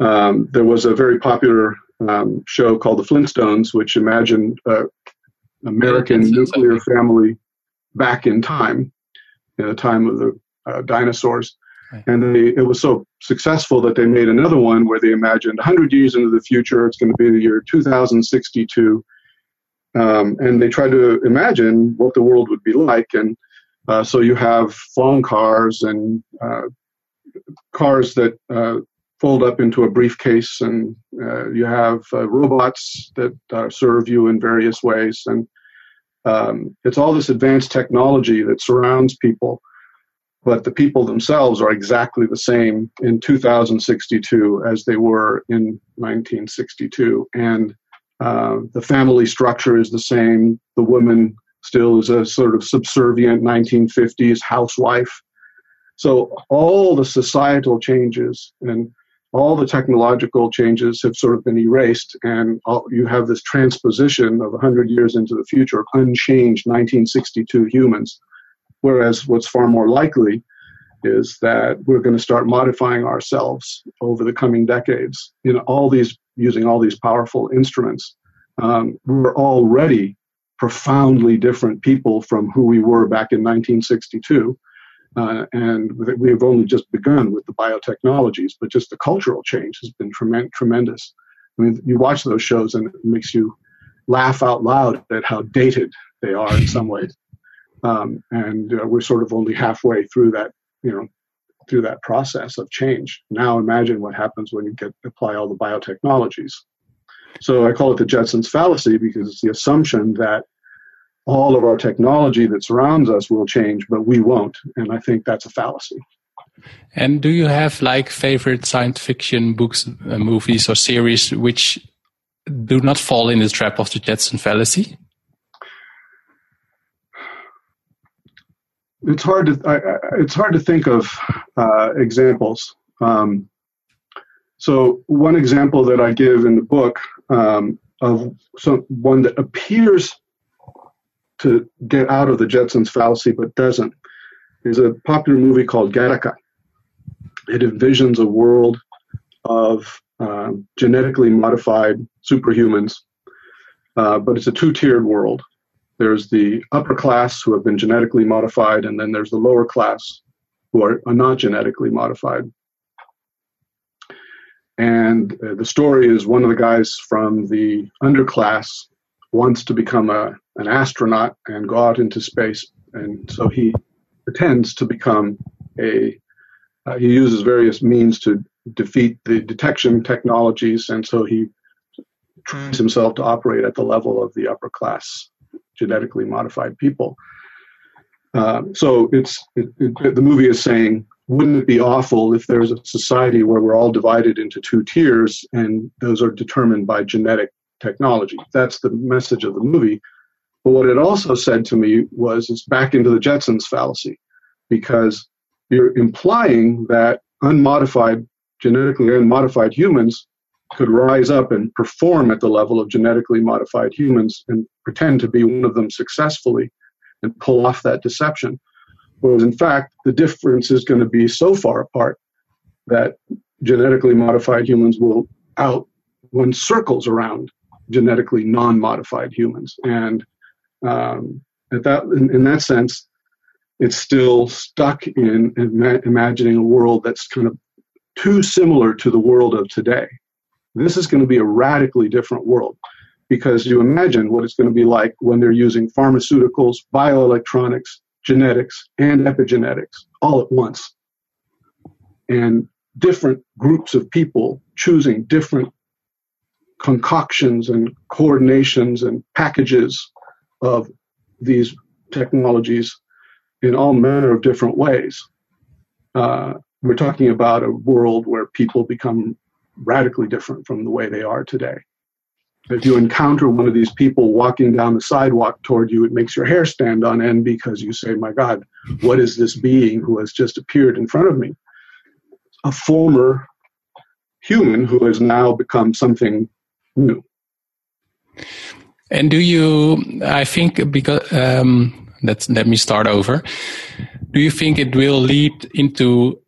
Speaker 1: um, there was a very popular um, show called The Flintstones, which imagined uh, American nuclear family back in time, in the time of the uh, dinosaurs. And they, it was so successful that they made another one where they imagined 100 years into the future, it's going to be the year 2062. Um, and they tried to imagine what the world would be like. And uh, so you have phone cars and uh, cars that uh, fold up into a briefcase, and uh, you have robots that serve you in various ways. And um, it's all this advanced technology that surrounds people, but the people themselves are exactly the same in 2062 as they were in 1962. And uh, the family structure is the same. The woman still is a sort of subservient 1950s housewife. So all the societal changes and all the technological changes have sort of been erased, and all, you have this transposition of 100 years into the future, unchanged 1962 humans. Whereas what's far more likely is that we're going to start modifying ourselves over the coming decades in all these using all these powerful instruments. Um, we're already profoundly different people from who we were back in 1962. Uh, and we have only just begun with the biotechnologies, but just the cultural change has been trem- tremendous. I mean, you watch those shows and it makes you laugh out loud at how dated they are in some ways. Um, and uh, we're sort of only halfway through that, you know, through that process of change. Now imagine what happens when you get apply all the biotechnologies. So I call it the Jetsons fallacy because it's the assumption that all of our technology that surrounds us will change, but we won't. And I think that's a fallacy.
Speaker 2: And do you have like favorite science fiction books, uh, movies, or series which do not fall in the trap of the Jetson fallacy?
Speaker 1: It's hard to I, it's hard to think of uh, examples. Um, so one example that I give in the book um, of some, one that appears to get out of the Jetsons fallacy but doesn't is a popular movie called Gattaca. It envisions a world of um, genetically modified superhumans, uh, but it's a two tiered world. There's the upper class who have been genetically modified, and then there's the lower class who are, are not genetically modified. And uh, the story is one of the guys from the underclass wants to become a, an astronaut and go out into space. And so he pretends to become a, uh, he uses various means to defeat the detection technologies. And so he trains himself to operate at the level of the upper class genetically modified people. Uh, so it's it, it, the movie is saying wouldn't it be awful if there's a society where we're all divided into two tiers and those are determined by genetic technology? That's the message of the movie. But what it also said to me was it's back into the Jetsons fallacy because you're implying that unmodified, genetically unmodified humans could rise up and perform at the level of genetically modified humans and pretend to be one of them successfully and pull off that deception. Whereas in fact, the difference is going to be so far apart that genetically modified humans will out when circles around genetically non-modified humans. And um, at that, in, in, that sense, it's still stuck in ima- imagining a world that's kind of too similar to the world of today. This is going to be a radically different world because you imagine what it's going to be like when they're using pharmaceuticals, bioelectronics, genetics, and epigenetics all at once. And different groups of people choosing different concoctions and coordinations and packages of these technologies in all manner of different ways. Uh, we're talking about a world where people become radically different from the way they are today. If you encounter one of these people walking down the sidewalk toward you, it makes your hair stand on end because you say, My God, what is this being who has just appeared in front of me? A former human who has now become something new.
Speaker 2: And do you, I think, because, um, let's, let me start over. Do you think it will lead into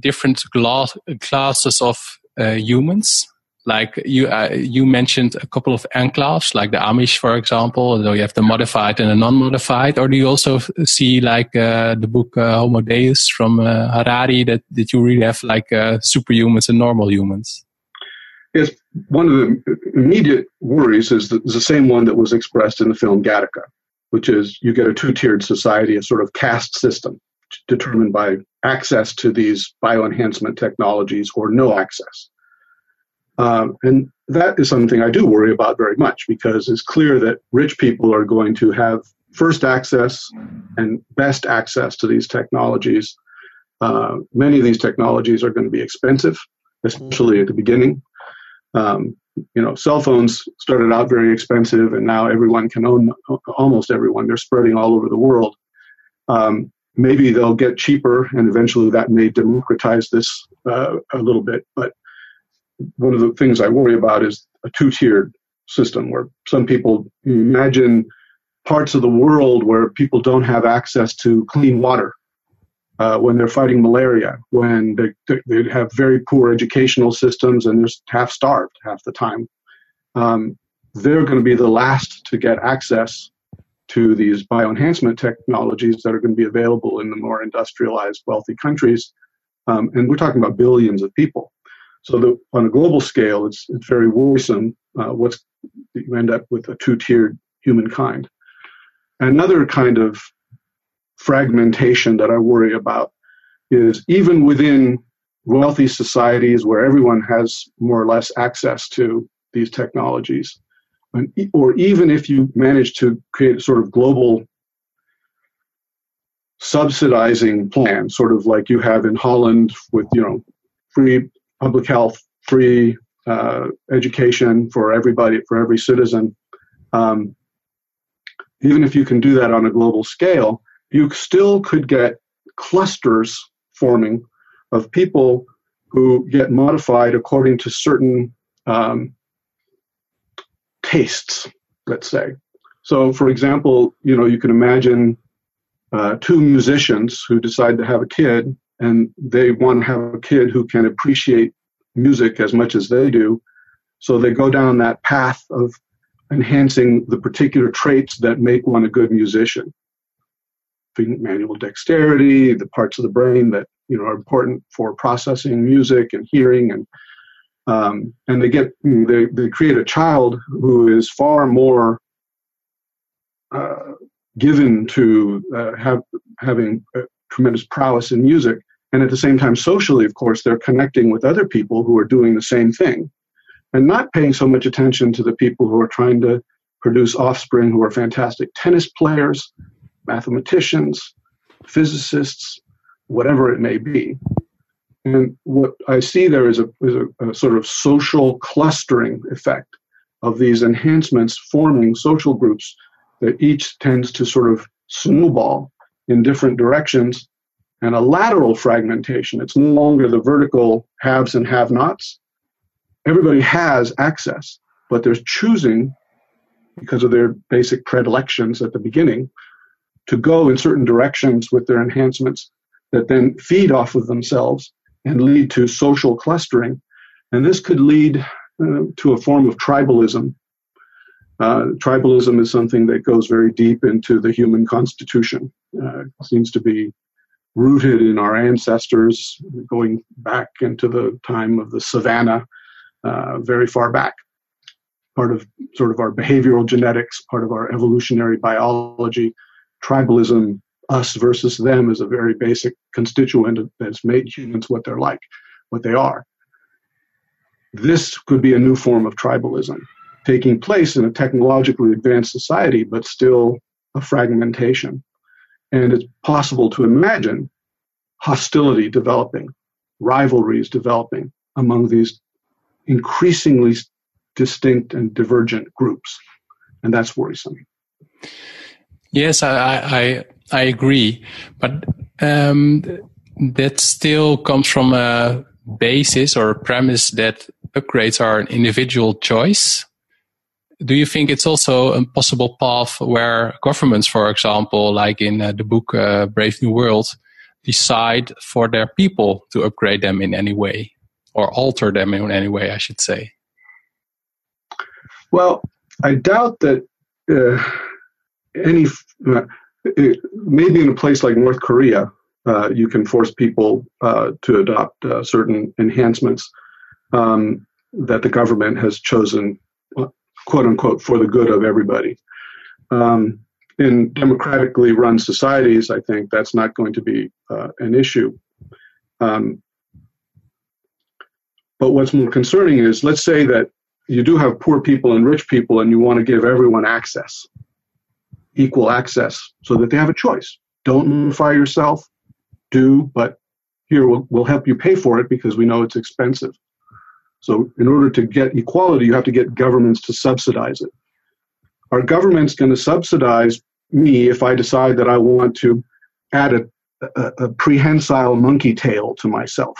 Speaker 2: different class, classes of uh, humans? Like you, uh, you mentioned a couple of enclaves, like the Amish, for example. So you have the modified and the non-modified. Or do you also see, like uh, the book uh, Homo Deus from uh, Harari, that that you really have like uh, superhumans and normal humans?
Speaker 1: Yes, one of the immediate worries is the, is the same one that was expressed in the film Gattaca, which is you get a two-tiered society, a sort of caste system determined by access to these bioenhancement technologies or no access. Um, and that is something I do worry about very much because it's clear that rich people are going to have first access and best access to these technologies. Uh, many of these technologies are going to be expensive, especially at the beginning. Um, you know, cell phones started out very expensive, and now everyone can own almost everyone. They're spreading all over the world. Um, maybe they'll get cheaper, and eventually that may democratize this uh, a little bit. But one of the things I worry about is a two-tiered system where some people imagine parts of the world where people don't have access to clean water uh, when they're fighting malaria, when they, they have very poor educational systems and they're half starved half the time. Um, they're going to be the last to get access to these bioenhancement technologies that are going to be available in the more industrialized, wealthy countries. Um, and we're talking about billions of people. So the, on a global scale, it's, it's very worrisome. Uh, what's you end up with a two-tiered humankind. Another kind of fragmentation that I worry about is even within wealthy societies where everyone has more or less access to these technologies, or even if you manage to create a sort of global subsidizing plan, sort of like you have in Holland with you know free public health, free uh, education for everybody, for every citizen. Um, even if you can do that on a global scale, you still could get clusters forming of people who get modified according to certain um, tastes, let's say. So, for example, you know, you can imagine uh, two musicians who decide to have a kid, and they want to have a kid who can appreciate music as much as they do. So they go down that path of enhancing the particular traits that make one a good musician. Manual dexterity, the parts of the brain that you know are important for processing music and hearing, and um, and they get they they create a child who is far more uh, given to uh, have having tremendous prowess in music and at the same time, socially, of course, they're connecting with other people who are doing the same thing and not paying so much attention to the people who are trying to produce offspring who are fantastic tennis players, mathematicians, physicists, whatever it may be. And what I see there is a, is a, a sort of social clustering effect of these enhancements forming social groups that each tends to sort of snowball in different directions and a lateral fragmentation. It's no longer the vertical haves and have nots, everybody has access, but they're choosing because of their basic predilections at the beginning to go in certain directions with their enhancements that then feed off of themselves and lead to social clustering. And this could lead uh, to a form of tribalism. Uh, tribalism is something that goes very deep into the human constitution. Uh, seems to be rooted in our ancestors, going back into the time of the savannah, uh, very far back. Part of sort of our behavioral genetics, part of our evolutionary biology. Tribalism, us versus them, is a very basic constituent that's made humans what they're like, what they are. This could be a new form of tribalism taking place in a technologically advanced society, but still a fragmentation. And it's possible to imagine hostility developing, rivalries developing among these increasingly distinct and divergent groups. And that's worrisome.
Speaker 2: Yes, I, I, I agree. But um, that still comes from a basis or a premise that upgrades are an individual choice do you think it's also a possible path where governments, for example, like in uh, the book uh, Brave New World, decide for their people to upgrade them in any way or alter them in any way, I should say?
Speaker 1: Well, I doubt that uh, any, uh, maybe in a place like North Korea, uh, you can force people uh, to adopt certain enhancements um, that the government has chosen quote unquote for the good of everybody. Um, in democratically run societies, I think that's not going to be uh, an issue. Um, but what's more concerning is let's say that you do have poor people and rich people, and you want to give everyone access, equal access, so that they have a choice. Don't fire yourself, do, but here we'll, we'll help you pay for it because we know it's expensive. So, in order to get equality, you have to get governments to subsidize it. Are governments going to subsidize me if I decide that I want to add a, a, a prehensile monkey tail to myself?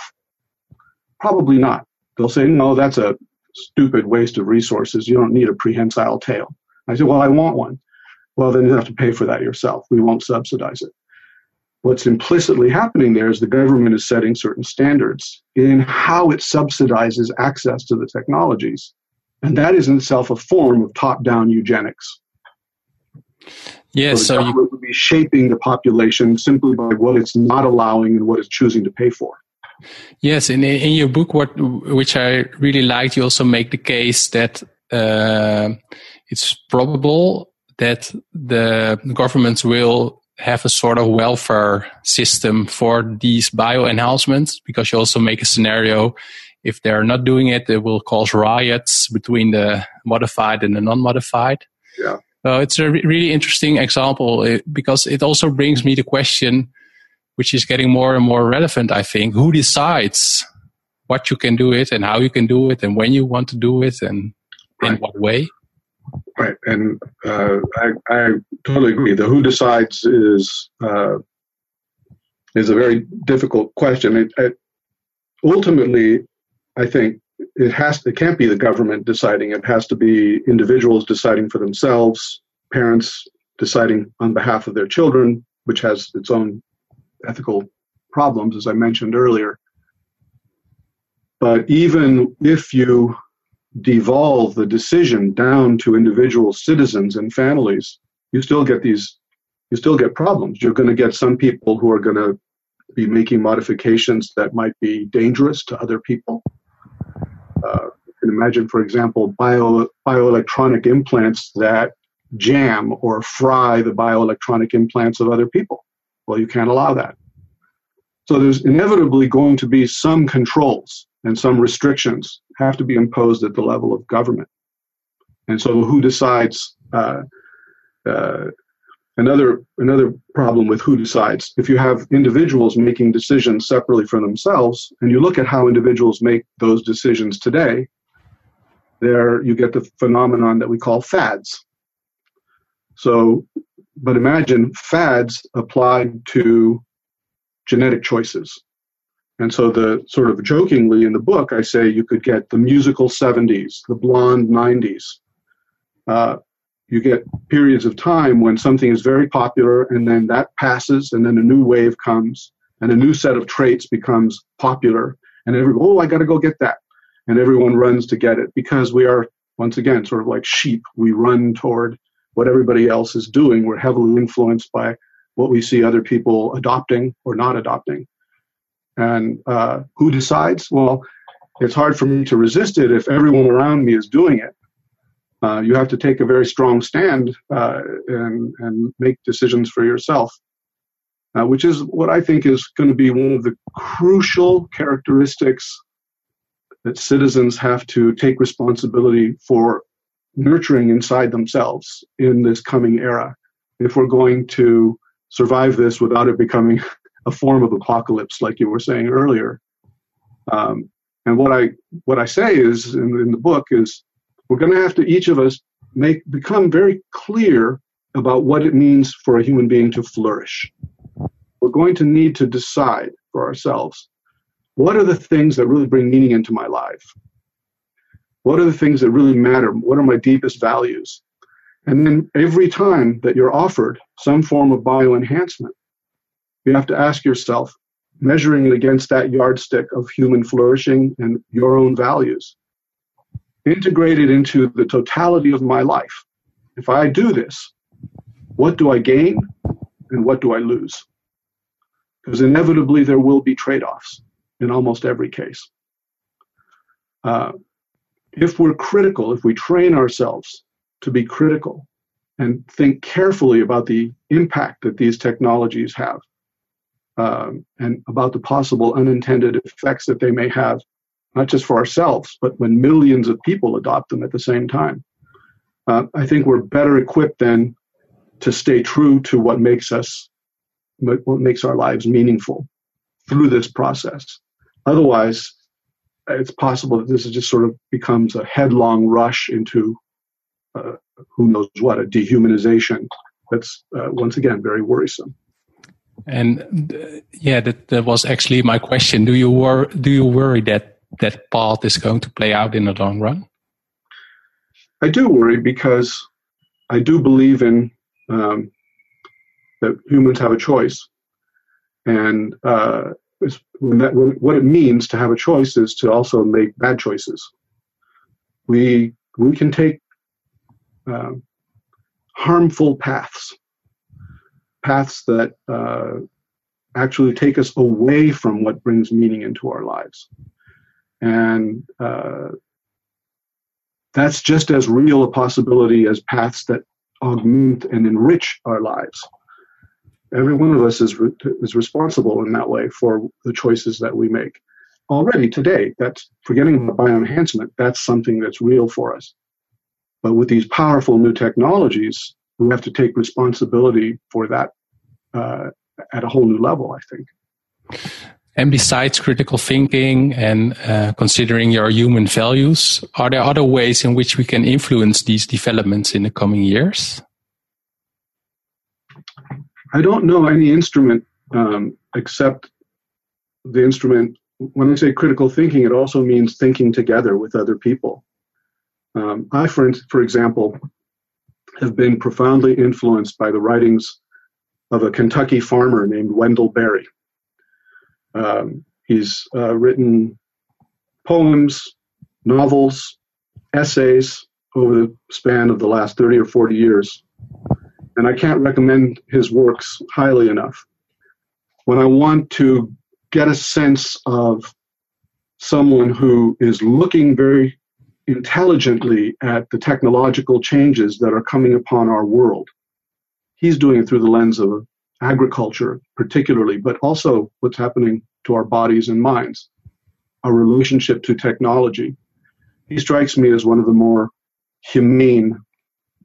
Speaker 1: Probably not. They'll say, no, that's a stupid waste of resources. You don't need a prehensile tail. I say, well, I want one. Well, then you have to pay for that yourself. We won't subsidize it what's implicitly happening there is the government is setting certain standards in how it subsidizes access to the technologies. And that is in itself a form of top down eugenics.
Speaker 2: Yes,
Speaker 1: so, so you would be shaping the population simply by what it's not allowing and what it's choosing to pay for.
Speaker 2: Yes, in in your book, what which I really liked, you also make the case that uh, it's probable that the governments will have a sort of welfare system for these bio enhancements because you also make a scenario if they're not doing it it will cause riots between the modified and the non-modified.
Speaker 1: Yeah.
Speaker 2: So it's a re- really interesting example eh, because it also brings me the question which is getting more and more relevant i think. Who decides what you can do it and how you can do it and when you want to do it and in what way
Speaker 1: Right, and uh, I, I totally agree. The who decides is uh, is a very difficult question. It, it, ultimately, I think it has it can't be the government deciding. It has to be individuals deciding for themselves, parents deciding on behalf of their children, which has its own ethical problems, as I mentioned earlier. But even if you devolve the decision down to individual citizens and families, you still get these, you still get problems. You're going to get some people who are going to be making modifications that might be dangerous to other people. Uh, you can imagine, for example, bio, bioelectronic implants that jam or fry the bioelectronic implants of other people. Well, you can't allow that. So there's inevitably going to be some controls and some restrictions have to be imposed at the level of government. And so, who decides? Uh, uh, another another problem with who decides. If you have individuals making decisions separately from themselves, and you look at how individuals make those decisions today, there you get the phenomenon that we call fads. So, but imagine fads applied to genetic choices. And so the sort of jokingly in the book, I say you could get the musical 70s, the blonde 90s. Uh, you get periods of time when something is very popular and then that passes and then a new wave comes and a new set of traits becomes popular and everyone, oh, I got to go get that. And everyone runs to get it because we are, once again, sort of like sheep. We run toward what everybody else is doing. We're heavily influenced by what we see other people adopting or not adopting. And uh, who decides? Well, it's hard for me to resist it if everyone around me is doing it. Uh, you have to take a very strong stand uh, and, and make decisions for yourself, uh, which is what I think is going to be one of the crucial characteristics that citizens have to take responsibility for nurturing inside themselves in this coming era if we're going to survive this without it becoming a form of apocalypse, like you were saying earlier. Um, and what I what I say is in, in the book is we're going to have to each of us make become very clear about what it means for a human being to flourish. We're going to need to decide for ourselves what are the things that really bring meaning into my life? What are the things that really matter? What are my deepest values? And then every time that you're offered some form of bioenhancement, you have to ask yourself, measuring it against that yardstick of human flourishing and your own values, integrate it into the totality of my life. If I do this, what do I gain and what do I lose? Because inevitably there will be trade offs in almost every case. Uh, if we're critical, if we train ourselves to be critical and think carefully about the impact that these technologies have um, and about the possible unintended effects that they may have, not just for ourselves, but when millions of people adopt them at the same time. Uh, I think we're better equipped then to stay true to what makes us, what makes our lives meaningful through this process. Otherwise, it's possible that this just sort of becomes a headlong rush into uh, who knows what, a dehumanization that's uh, once again very worrisome.
Speaker 2: And uh, yeah, that, that was actually my question. Do you wor- do you worry that that path is going to play out in the long run?
Speaker 1: I do worry because I do believe in um, that humans have a choice, and uh, that, what it means to have a choice is to also make bad choices. We we can take uh, harmful paths, paths that uh, actually take us away from what brings meaning into our lives, and uh, that's just as real a possibility as paths that augment and enrich our lives every one of us is re- is responsible in that way for the choices that we make. Already today, that's forgetting about bioenhancement. That's something that's real for us. But with these powerful new technologies, we have to take responsibility for that uh, at a whole new level. I think.
Speaker 2: And besides critical thinking and uh, considering your human values, are there other ways in which we can influence these developments in the coming years?
Speaker 1: I don't know any instrument um, except the instrument. When I say critical thinking, it also means thinking together with other people. Um, I, for, for example, have been profoundly influenced by the writings of a Kentucky farmer named Wendell Berry. Um, he's uh, written poems, novels, essays over the span of the last 30 or 40 years and I can't recommend his works highly enough. When I want to get a sense of someone who is looking very intelligently at the technological changes that are coming upon our world, he's doing it through the lens of agriculture, particularly, but also what's happening to our bodies and minds, our relationship to technology. He strikes me as one of the more humane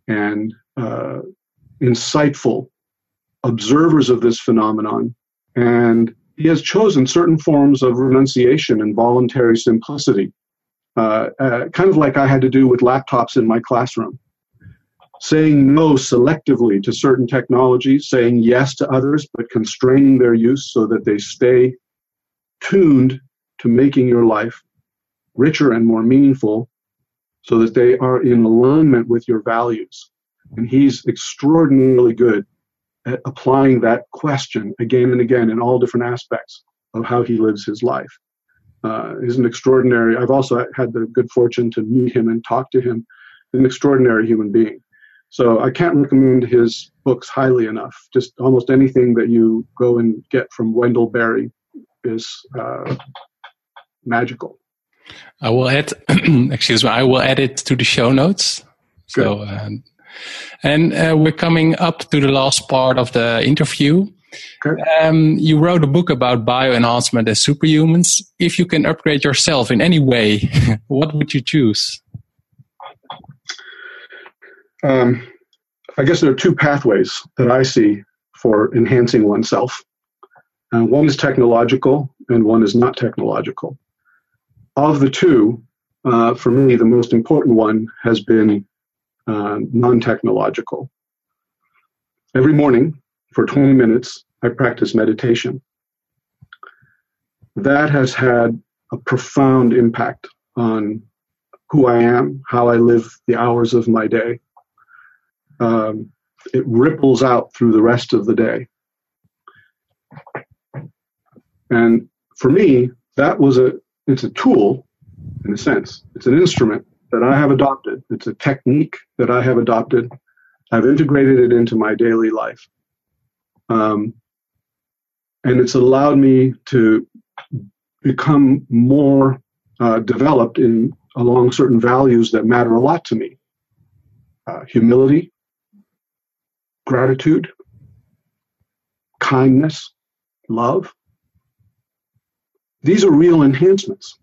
Speaker 1: and uh, insightful observers of this phenomenon, and he has chosen certain forms of renunciation and voluntary simplicity, uh, uh, kind of like I had to do with laptops in my classroom. Saying no selectively to certain technologies, saying yes to others, but constraining their use so that they stay tuned to making your life richer and more meaningful so that they are in alignment with your values. And he's extraordinarily good at applying that question again and again in all different aspects of how he lives his life. Uh, he's an extraordinary, I've also had the good fortune to meet him and talk to him, an extraordinary human being. So I can't recommend his books highly enough. Just almost anything that you go and get from Wendell Berry is uh, magical.
Speaker 2: I will add, excuse me, I will add it to the show notes. Good. So, um, and uh, we're coming up to the last part of the interview. Okay. Um, you wrote a book about bioenhancement as superhumans. If you can upgrade yourself in any way, what would you choose?
Speaker 1: Um, I guess there are two pathways that I see for enhancing oneself. Uh, one is technological, and one is not technological. Of the two, uh, for me, the most important one has been uh, non technological. Every morning for 20 minutes, I practice meditation. That has had a profound impact on who I am, how I live the hours of my day. Um, it ripples out through the rest of the day. And for me, that was a it's a tool in a sense. It's an instrument that I have adopted. It's a technique that I have adopted. I've integrated it into my daily life. Um, and it's allowed me to become more uh, developed in along certain values that matter a lot to me. Uh, humility gratitude kindness love. These are real enhancements.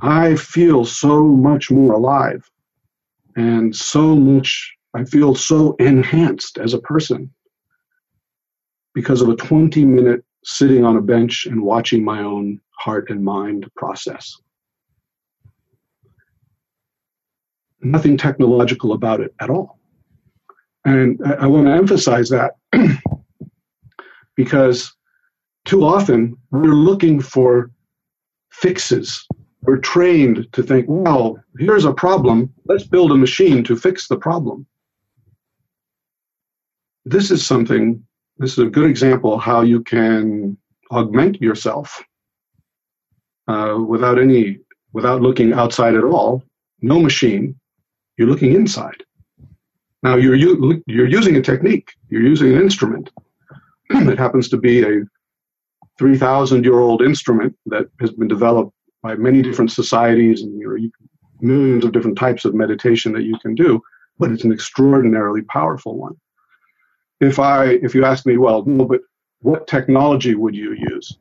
Speaker 1: I feel so much more alive and so much i feel so enhanced as a person because of a 20 minute sitting on a bench and watching my own heart and mind process. Nothing technological about it at all. And I, I want to emphasize that because too often we're looking for fixes. We're trained to think, well, here's a problem, let's build a machine to fix the problem. This is something this is a good example of how you can augment yourself uh, without any without looking outside at all. No machine. You're looking inside. Now you're you're using a technique. You're using an instrument. it happens to be a 3,000 year old instrument that has been developed by many different societies and you know, millions of different types of meditation that you can do, but it's an extraordinarily powerful one if I if you ask me, well, no, but what technology would you use?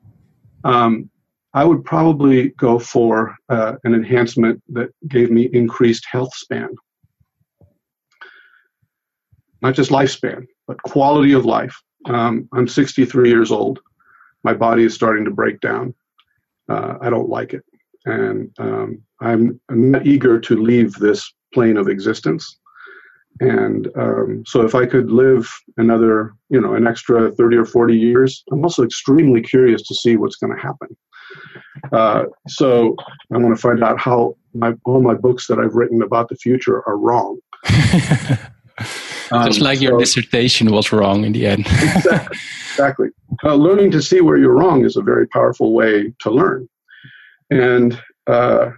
Speaker 1: Um, I would probably go for uh, an enhancement that gave me increased health span, not just lifespan, but quality of life. Um, I'm 63 years old. My body is starting to break down. Uh, I don't like it, and um, I'm, I'm not eager to leave this plane of existence. And um, so if I could live another, you know, an extra 30 or 40 years, I'm also extremely curious to see what's going to happen. Uh, so I want to find out how my, all my books that I've written about the future are wrong.
Speaker 2: um, Just like so, your dissertation was wrong in the end.
Speaker 1: exactly. exactly. Uh, learning to see where you're wrong is a very powerful way to learn. And uh,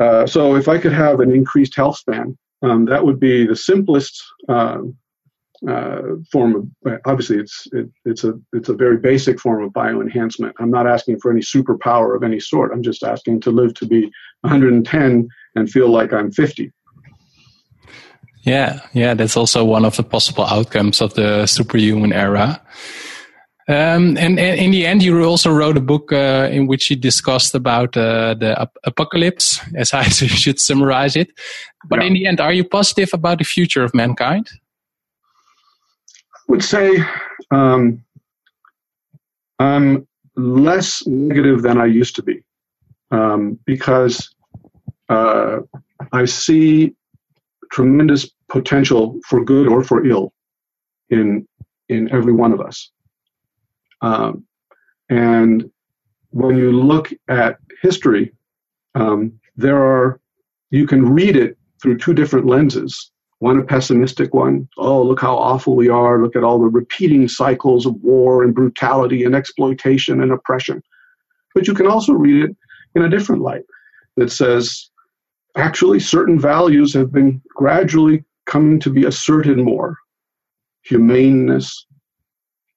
Speaker 1: uh so if I could have an increased health span, um, that would be the simplest uh, uh, form of. Obviously, it's it, it's a it's a very basic form of bioenhancement. I'm not asking for any superpower of any sort. I'm just asking to live to be 110 and feel like I'm 50.
Speaker 2: Yeah, yeah, that's also one of the possible outcomes of the superhuman era. Um, and, and, in the end, you also wrote a book uh, in which you discussed about uh, the ap- apocalypse, as I should summarize it. But yeah. in the end, are you positive about the future of mankind?
Speaker 1: I would say um, I'm less negative than I used to be um, because uh, I see tremendous potential for good or for ill in in every one of us. Um, and when you look at history, um, there are you can read it through two different lenses. One a pessimistic one. Oh, look how awful we are. Look at all the repeating cycles of war and brutality and exploitation and oppression. But you can also read it in a different light that says, actually, certain values have been gradually coming to be asserted more humaneness,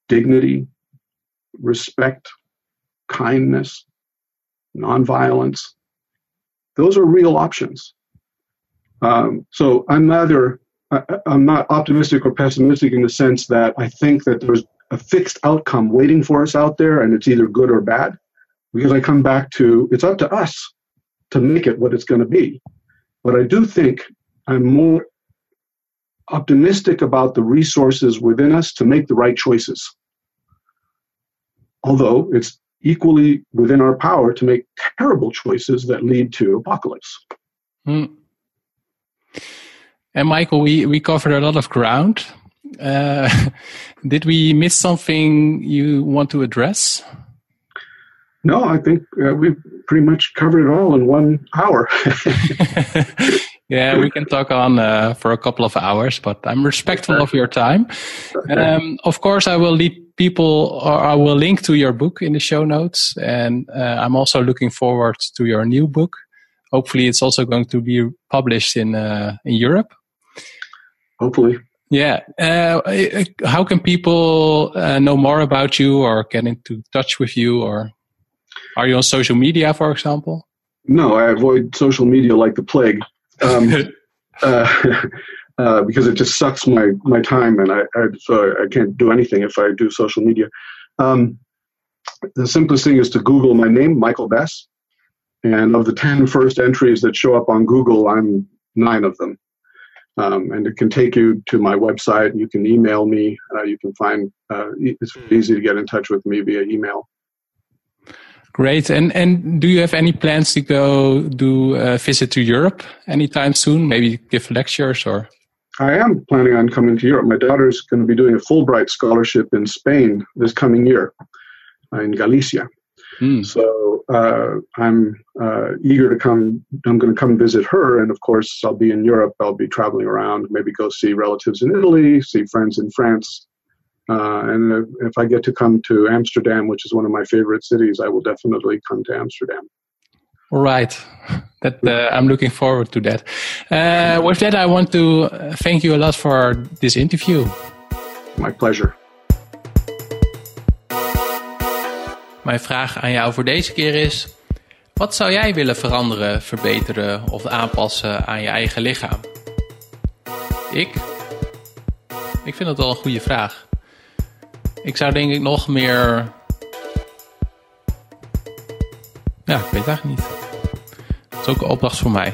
Speaker 1: dignity, respect, kindness, nonviolence. Those are real options. Um, so I'm neither I, I'm not optimistic or pessimistic in the sense that I think that there's a fixed outcome waiting for us out there and it's either good or bad. Because I come back to it's up to us to make it what it's going to be. But I do think I'm more optimistic about the resources within us to make the right choices. Although it's equally within our power to make terrible choices that lead to apocalypse. Mm.
Speaker 2: And Michael, we, we covered a lot of ground. Uh, did we miss something you want to address?
Speaker 1: No, I think uh, we've pretty much covered it all in one hour.
Speaker 2: yeah, we can talk on uh, for a couple of hours, but I'm respectful of your time. Um, of course, I will lead people, or I will link to your book in the show notes, and uh, I'm also looking forward to your new book. Hopefully, it's also going to be published in uh, in Europe.
Speaker 1: Hopefully.
Speaker 2: Yeah. Uh, how can people uh, know more about you or get into touch with you or are you on social media, for example?
Speaker 1: No, I avoid social media like the plague. Um, uh, uh, because it just sucks my, my time and I, I, so I can't do anything if I do social media. Um, the simplest thing is to Google my name, Michael Bess. And of the 10 first entries that show up on Google, I'm nine of them. Um, and it can take you to my website. You can email me. Uh, you can find, uh, it's easy to get in touch with me via email.
Speaker 2: Great. And and do you have any plans to go do a visit to Europe anytime soon? Maybe give lectures or?
Speaker 1: I am planning on coming to Europe. My daughter's going to be doing a Fulbright scholarship in Spain this coming year, uh, in Galicia. Mm. So uh, I'm uh, eager to come. I'm going to come visit her, and of course, I'll be in Europe. I'll be traveling around, maybe go see relatives in Italy, see friends in France, uh, and if I get to come to Amsterdam, which is one of my favorite cities, I will definitely come to Amsterdam.
Speaker 2: All right. That uh, I'm looking forward to that. Uh, with that, I want to thank you a lot for this interview.
Speaker 1: My pleasure.
Speaker 2: Mijn vraag aan jou voor deze keer is: wat zou jij willen veranderen, verbeteren of aanpassen aan je eigen lichaam? Ik? Ik vind dat wel een goede vraag. Ik zou denk ik nog meer. Ja, ik weet het eigenlijk niet. Dat is ook een opdracht voor mij.